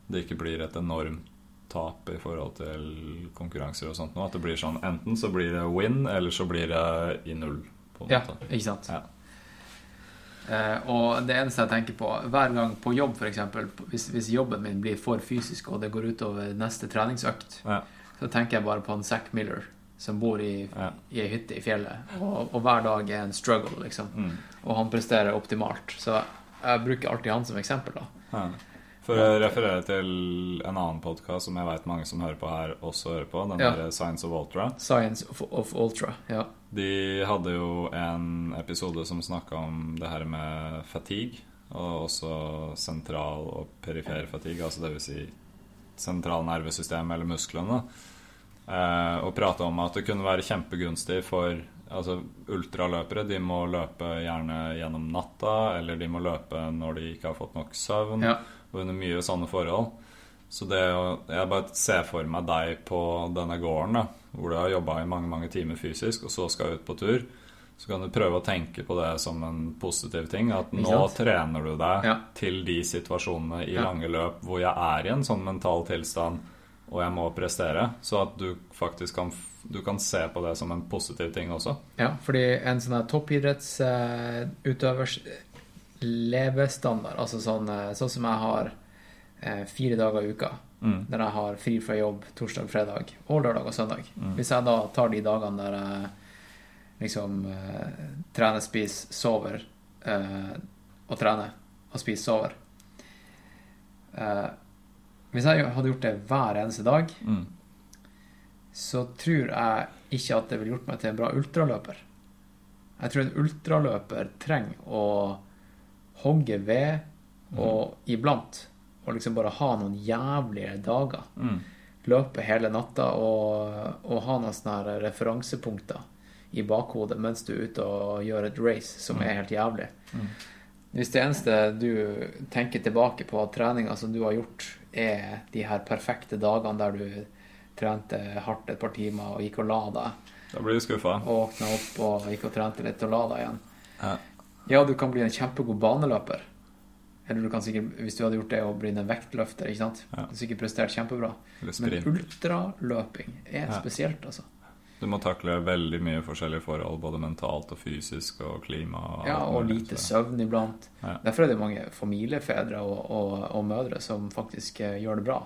Speaker 2: det ikke blir et enormt tap i forhold til konkurranser og sånt nå. At det blir sånn enten så blir det win, eller så blir det i null.
Speaker 1: Ja,
Speaker 2: måte.
Speaker 1: ikke sant?
Speaker 2: Ja.
Speaker 1: Eh, og det eneste jeg tenker på, hver gang på jobb f.eks., hvis, hvis jobben min blir for fysisk og det går utover neste treningsøkt,
Speaker 2: Ja.
Speaker 1: så tenker jeg bare på en Zack Miller som bor i,
Speaker 2: Ja.
Speaker 1: i ei hytte i fjellet, og, og hver dag er en struggle, liksom.
Speaker 2: Mm.
Speaker 1: Og han presterer optimalt. Så jeg bruker alltid han som eksempel, da.
Speaker 2: Ja. For å referere til en annen podkast som jeg vet mange som hører på her, også hører på, den
Speaker 1: Ja.
Speaker 2: der Science of Ultra.
Speaker 1: Science of, of Ultra. Ja.
Speaker 2: De hadde jo en episode som snakka om det her med fatigue, og også sentral og perifer fatigue, altså vil si sentralnervesystemet eller musklene. Eh, og prata om at det kunne være kjempegunstig for altså, ultraløpere. De må løpe gjerne gjennom natta, eller de må løpe når de ikke har fått nok søvn, ja. Og under mye sånne forhold. Så det Jeg bare ser for meg deg på denne gården, da, hvor du har jobba i mange mange timer fysisk, og så skal ut på tur. Så kan du prøve å tenke på det som en positiv ting. At nå trener du deg ja. til de situasjonene i ja. lange løp hvor jeg er i en sånn mental tilstand og jeg må prestere. Så at du faktisk kan, du kan se på det som en positiv ting også.
Speaker 1: Ja, fordi en sånn toppidrettsutøvers levestandard, altså sånn, eh, sånn som jeg har eh, fire dager i uka, mm. der jeg har fri fra jobb torsdag, fredag og lørdag og søndag mm. Hvis jeg da tar de dagene der jeg liksom eh, trener, spiser, sover eh, og trener og spiser, sover eh, hvis jeg hadde gjort det hver eneste dag, mm. så tror jeg ikke at det ville gjort meg til en bra ultraløper. Jeg tror en ultraløper trenger å hogge ved mm. og iblant og liksom bare ha noen jævlige dager. Mm. Løpe hele natta og, og ha noen sånne referansepunkter i bakhodet mens du er ute og gjør et race som mm. er helt jævlig. Mm. Hvis det eneste du tenker tilbake på treninga som du har gjort er de her perfekte dagene der du trente hardt et par timer og gikk og la deg.
Speaker 2: Da blir du skuffa.
Speaker 1: Våkna opp og gikk og trente litt og la deg igjen. Ja. Ja, du kan bli en kjempegod baneløper. Eller du kan sikkert, hvis du hadde gjort det, og bli en vektløfter. ikke sant? Ja. Du kan sikkert prestert kjempebra. Men ultraløping er ja. spesielt, altså.
Speaker 2: Du må takle veldig mye forskjellige forhold, både mentalt og fysisk, og klima
Speaker 1: og Ja, og lite søvn iblant. Ja. Derfor er det mange familiefedre og, og, og mødre som faktisk eh, gjør det bra.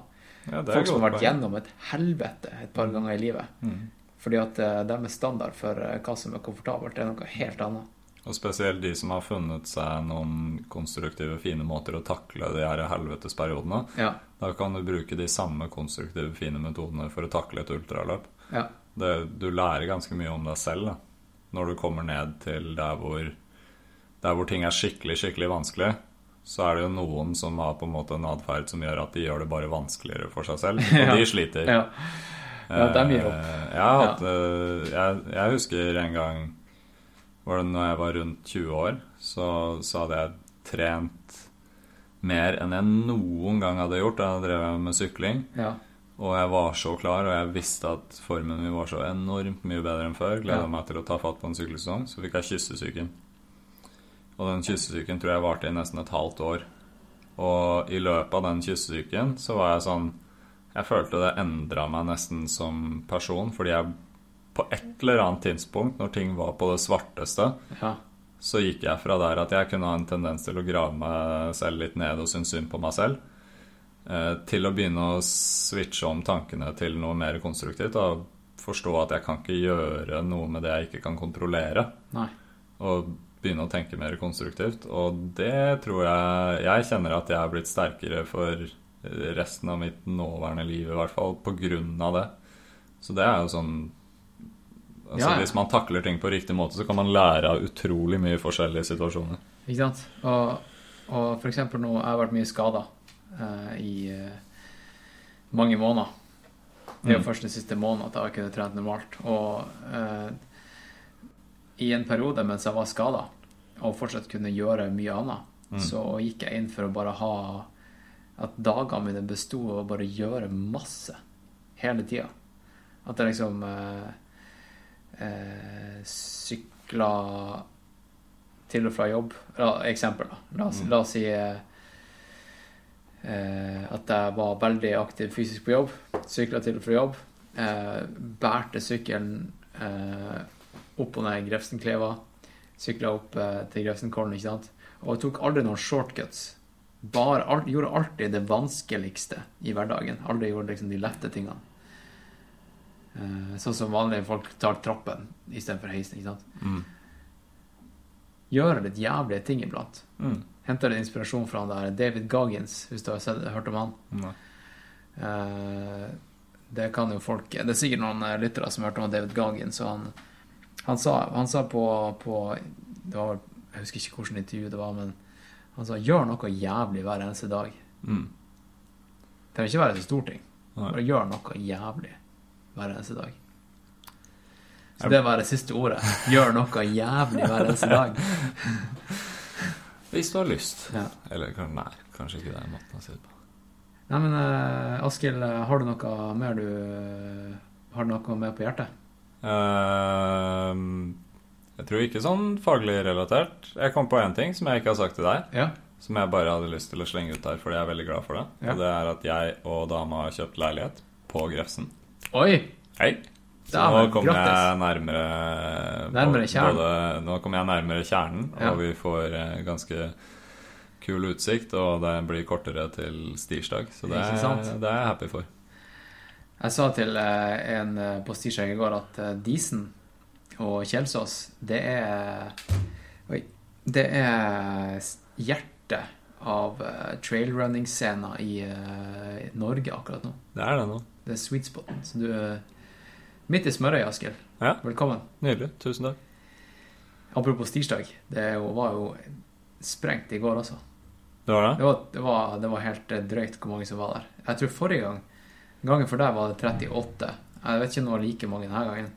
Speaker 1: Ja, det Folk som har vært gjennom et helvete et par mm. ganger i livet. Mm. Fordi at uh, deres standard for uh, hva som er komfortabelt, er noe helt annet.
Speaker 2: Og spesielt de som har funnet seg noen konstruktive, fine måter å takle de her helvetesperiodene. Ja. Da kan du bruke de samme konstruktive, fine metodene for å takle et ultraløp. Ja. Det, du lærer ganske mye om deg selv da. når du kommer ned til der hvor, der hvor ting er skikkelig, skikkelig vanskelig. Så er det jo noen som har på en måte en atferd som gjør at de gjør det bare vanskeligere for seg selv. Og de sliter.
Speaker 1: ja. ja, det er mye
Speaker 2: opp. Ja, hatt, eh, jeg, jeg, husker en gang var det når jeg var rundt 20 år, så, så hadde jeg trent mer enn jeg noen gang hadde gjort da drev jeg med sykling. Ja. Og jeg var så klar, og jeg visste at formen min var så enormt mye bedre enn før. Gleda ja. meg til å ta fatt på en sykkelsesong. Så fikk jeg kyssesyken. Og den kyssesyken tror jeg varte i nesten et halvt år. Og i løpet av den kyssesyken så var jeg sånn Jeg følte det endra meg nesten som person, fordi jeg på et eller annet tidspunkt, når ting var på det svarteste, ja. så gikk jeg fra der at jeg kunne ha en tendens til å grave meg selv litt ned og synes synd på meg selv Eh, til å begynne å switche om tankene til noe mer konstruktivt. Og forstå at jeg kan ikke gjøre noe med det jeg ikke kan kontrollere. Nei. Og begynne å tenke mer konstruktivt. Og det tror jeg Jeg kjenner at jeg er blitt sterkere for resten av mitt nåværende liv, i hvert fall på grunn av det. Så det er jo sånn altså ja, ja. Hvis man takler ting på riktig måte, så kan man lære av utrolig mye forskjellige situasjoner.
Speaker 1: Ikke sant. Og, og for eksempel nå jeg har vært mye skada uh, i uh, mange måneder. Det er jo mm. først den siste måneden at jeg har kunnet trent normalt. Og uh, i en periode mens jeg var skada, og fortsatt kunne gjøre mye annet, mm. så gikk jeg inn for å bare ha At dagene mine besto av å bare gjøre masse hele tida. At jeg liksom sykla til og fra jobb. Eksempel, da. La oss, mm. la oss si Eh, at jeg var veldig aktiv fysisk på jobb. Sykla til og fra jobb. Eh, bærte sykkelen eh, opp og ned Grefsenkleva. Sykla opp til Grefsenkollen, ikke sant. Og jeg tok aldri noen shortcuts. Bare, alt, gjorde alltid det vanskeligste i hverdagen. Aldri gjorde liksom de lette tingene. Sånn som vanlige folk tar trappen istedenfor heisen. ikke sant? Mm. Gjøre litt jævlige ting iblant. Mm henter litt inspirasjon fra han der David Goggins, hvis du har sett, hørt om han. Mm. Det kan jo folk Det er sikkert noen eh, lyttere som har hørt om David Goggins, og han, han, sa, han sa, på, på det var, Jeg husker ikke hvilket intervju det var, men han sa 'gjør noe jævlig hver eneste dag'. Mm. Det trenger ikke være så stor ting. Bare gjør noe jævlig hver eneste dag. Så det var det siste ordet. Gjør noe jævlig hver eneste dag.
Speaker 2: Hvis du har lyst. Ja. Eller nei, kanskje ikke det er måten å si det på.
Speaker 1: Nei, men uh, Askild, har du noe mer du Har du noe mer på hjertet? Uh,
Speaker 2: jeg tror ikke sånn faglig relatert. Jeg kom på én ting som jeg ikke har sagt til deg.
Speaker 1: Ja.
Speaker 2: Som jeg bare hadde lyst til å slenge ut der fordi jeg er veldig glad for det. Ja. Og det er at jeg og dama har kjøpt leilighet på Grefsen.
Speaker 1: Oi!
Speaker 2: Hei. Så nå kommer jeg nærmere
Speaker 1: Nærmere kjernen.
Speaker 2: Både, nå kom jeg nærmere kjernen, ja. og vi får eh, ganske kul utsikt. Og det blir kortere til stirsdag, så det er, det er jeg happy for.
Speaker 1: Jeg sa til eh, en eh, på stirsdag i går at Disen og Kjelsås, det er Oi. Det er hjertet av trailrunning-scener i Norge akkurat nå.
Speaker 2: Det er det nå.
Speaker 1: Det er sweet spoten. Så du er Midt i smørøyet, Askild.
Speaker 2: Ja.
Speaker 1: Velkommen.
Speaker 2: Nydelig. Tusen takk.
Speaker 1: Apropos tirsdag. Det var jo sprengt i går også.
Speaker 2: Det var det?
Speaker 1: Det var, det var, det var helt eh, drøyt hvor mange som var der. Jeg tror forrige gang Gangen for deg var det 38. Jeg vet ikke om det var like mange denne gangen.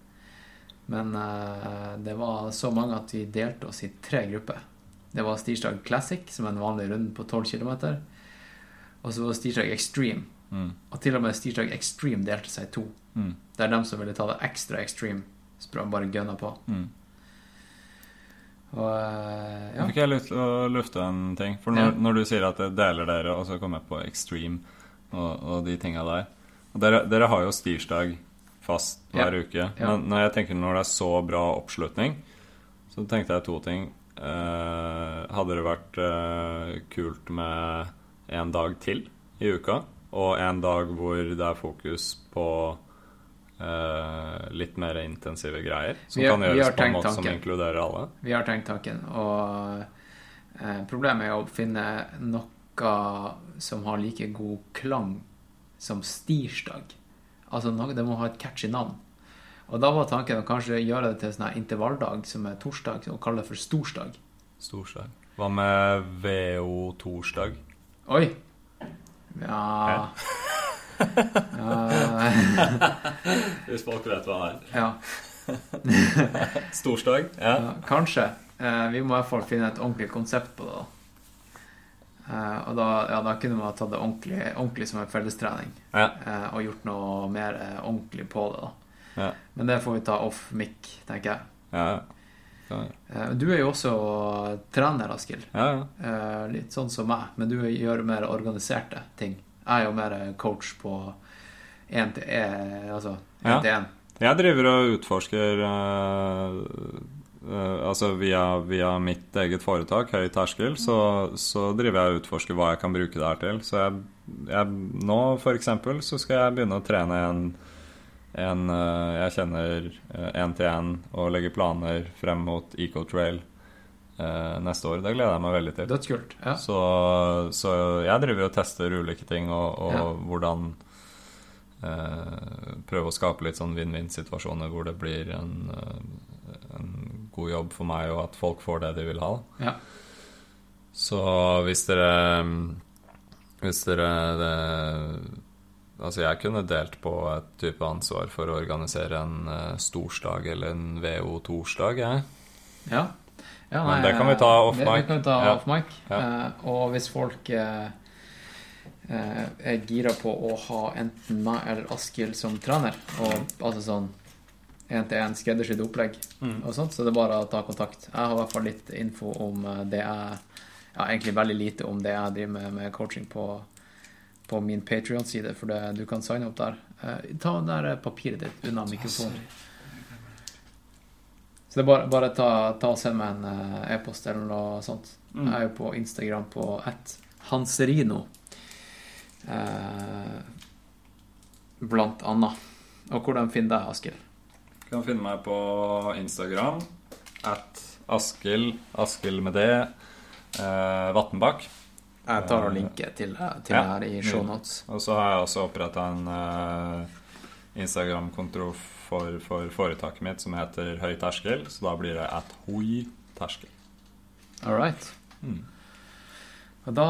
Speaker 1: Men uh, det var så mange at vi delte oss i tre grupper. Det var Stirsdag Classic, som er en vanlig runde på 12 km. Og så var det Stirsdag Extreme. Mm. Og til og med Stirsdag Extreme delte seg i to. Mm. Er dem som ville ta det ekstra extreme. Sprang bare gønna på. Mm. Og ja.
Speaker 2: Nå Fikk jeg lyst til å lufte en ting. For når, ja. når, du sier at det deler dere, og så kommer jeg på extreme og, og de tinga der Og dere, dere, har jo stirsdag fast hver ja. uke. Men når jeg tenker når det er så bra oppslutning, så tenkte jeg to ting. Uh, hadde det vært uh, kult med en dag til i uka? Og en dag hvor det er fokus på eh, litt mer intensive greier. Som har, kan gjøres på en måte tanken. som inkluderer alle.
Speaker 1: Vi har tenkt tanken. Og eh, problemet er å finne noe som har like god klang som stirsdag. Altså noe, Det må ha et catchy navn. Og da var tanken å kanskje gjøre det til en sånn intervalldag som er torsdag, og kalle det for storsdag.
Speaker 2: Storsdag. Hva med VO-torsdag?
Speaker 1: Oi! Ja
Speaker 2: Hvis folk vet hva det er.
Speaker 1: Ja.
Speaker 2: Storsdag? Ja. ja.
Speaker 1: Kanskje. Eh, vi må i hvert fall finne et ordentlig konsept på det. da. Eh, og da, ja, da kunne man tatt det ordentlig, ordentlig som en fellestrening ja. eh, og gjort noe mer eh, ordentlig på det. da. Ja. Men det får vi ta off mic, tenker jeg. Eh, du er jo også trener, Askild. Ja, litt sånn som meg, men du gjør mer organiserte ting. Jeg er jo mer coach på én til én, altså én.
Speaker 2: Jeg driver og utforsker uh, uh, Altså via, via, mitt eget foretak, Høy terskel, så, så, driver jeg og utforsker hva jeg kan bruke det her til. Så jeg, jeg, nå, for eksempel, så skal jeg begynne å trene en, en uh, jeg kjenner én til én og legge planer frem mot Ecotrail eh, neste år. Det gleder jeg meg veldig til.
Speaker 1: Dødskult. Ja.
Speaker 2: Så, så, jeg driver og tester ulike ting, og, og ja. hvordan eh, Prøve å skape litt sånn vinn-vinn-situasjoner hvor det blir en, eh, en, god jobb for meg, og at folk får det de vil ha.
Speaker 1: Ja.
Speaker 2: Så hvis dere Hvis dere det, Altså, jeg kunne delt på et type ansvar for å organisere en uh, storsdag eller en VO-torsdag, jeg.
Speaker 1: Ja.
Speaker 2: Ja, nei, Men det kan vi ta off mic.
Speaker 1: Det, kan vi ta ja. off mic. Ja. Uh, og hvis folk uh, er gira på å ha enten meg eller Askild som trener, og altså sånn én-til-én skreddersydd opplegg mm. og sånt, så det er bare å ta kontakt. Jeg har i hvert fall litt info om det jeg Ja, egentlig veldig lite om det jeg driver med, med coaching på, på min Patrion-side, for det, du kan signe opp der. Uh, ta der papiret ditt unna mikrofonen. Så det er bare, bare ta, ta og send meg en uh, e-post eller noe sånt. Mm. Jeg er jo på Instagram på at Hanserino. Uh, blant annet. Og hvordan finner deg, Askild?
Speaker 2: Du kan finne meg på Instagram at Askild, Askild med det, uh, Vatnbakk.
Speaker 1: Jeg tar og linker til, til ja, her i shownotes.
Speaker 2: Og så har jeg også oppretta en uh, Instagram-konto for, for, foretaket mitt som heter Høy terskel, så da blir det at hoi terskel.
Speaker 1: All right. Mm. Da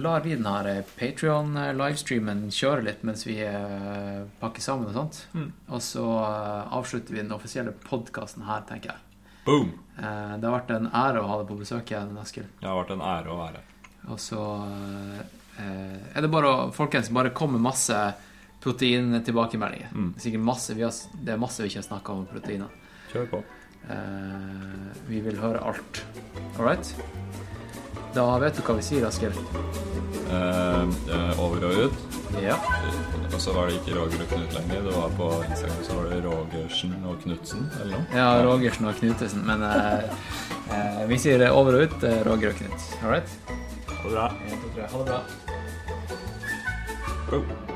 Speaker 1: lar vi den her Patrion-livestreamen kjøre litt mens vi uh, pakker sammen og sånt. Mm. Og så uh, avslutter vi den offisielle podkasten her, tenker jeg.
Speaker 2: Boom!
Speaker 1: Eh, det har vært en ære å ha deg på besøk igjen, Eskil.
Speaker 2: Det har vært en ære å være
Speaker 1: Og så er det bare å Folkens, bare kom med masse proteintilbakemeldinger. Mm. Har, det er masse vi ikke har snakka om proteiner.
Speaker 2: Kjør på.
Speaker 1: vi vil høre alt. All right? Da vet du hva vi sier.
Speaker 2: Eh, eh, over og ut.
Speaker 1: Ja.
Speaker 2: Og så var det ikke Roger og Knut lenger. Det var på Instagram så var det Rogersen og Knutsen, eller noe?
Speaker 1: Ja, Rogersen og Knutesen. Men eh, eh, vi sier over og ut, eh, Roger og Knut. All right?
Speaker 2: Ha det bra.
Speaker 1: Ha det bra.
Speaker 2: Boom.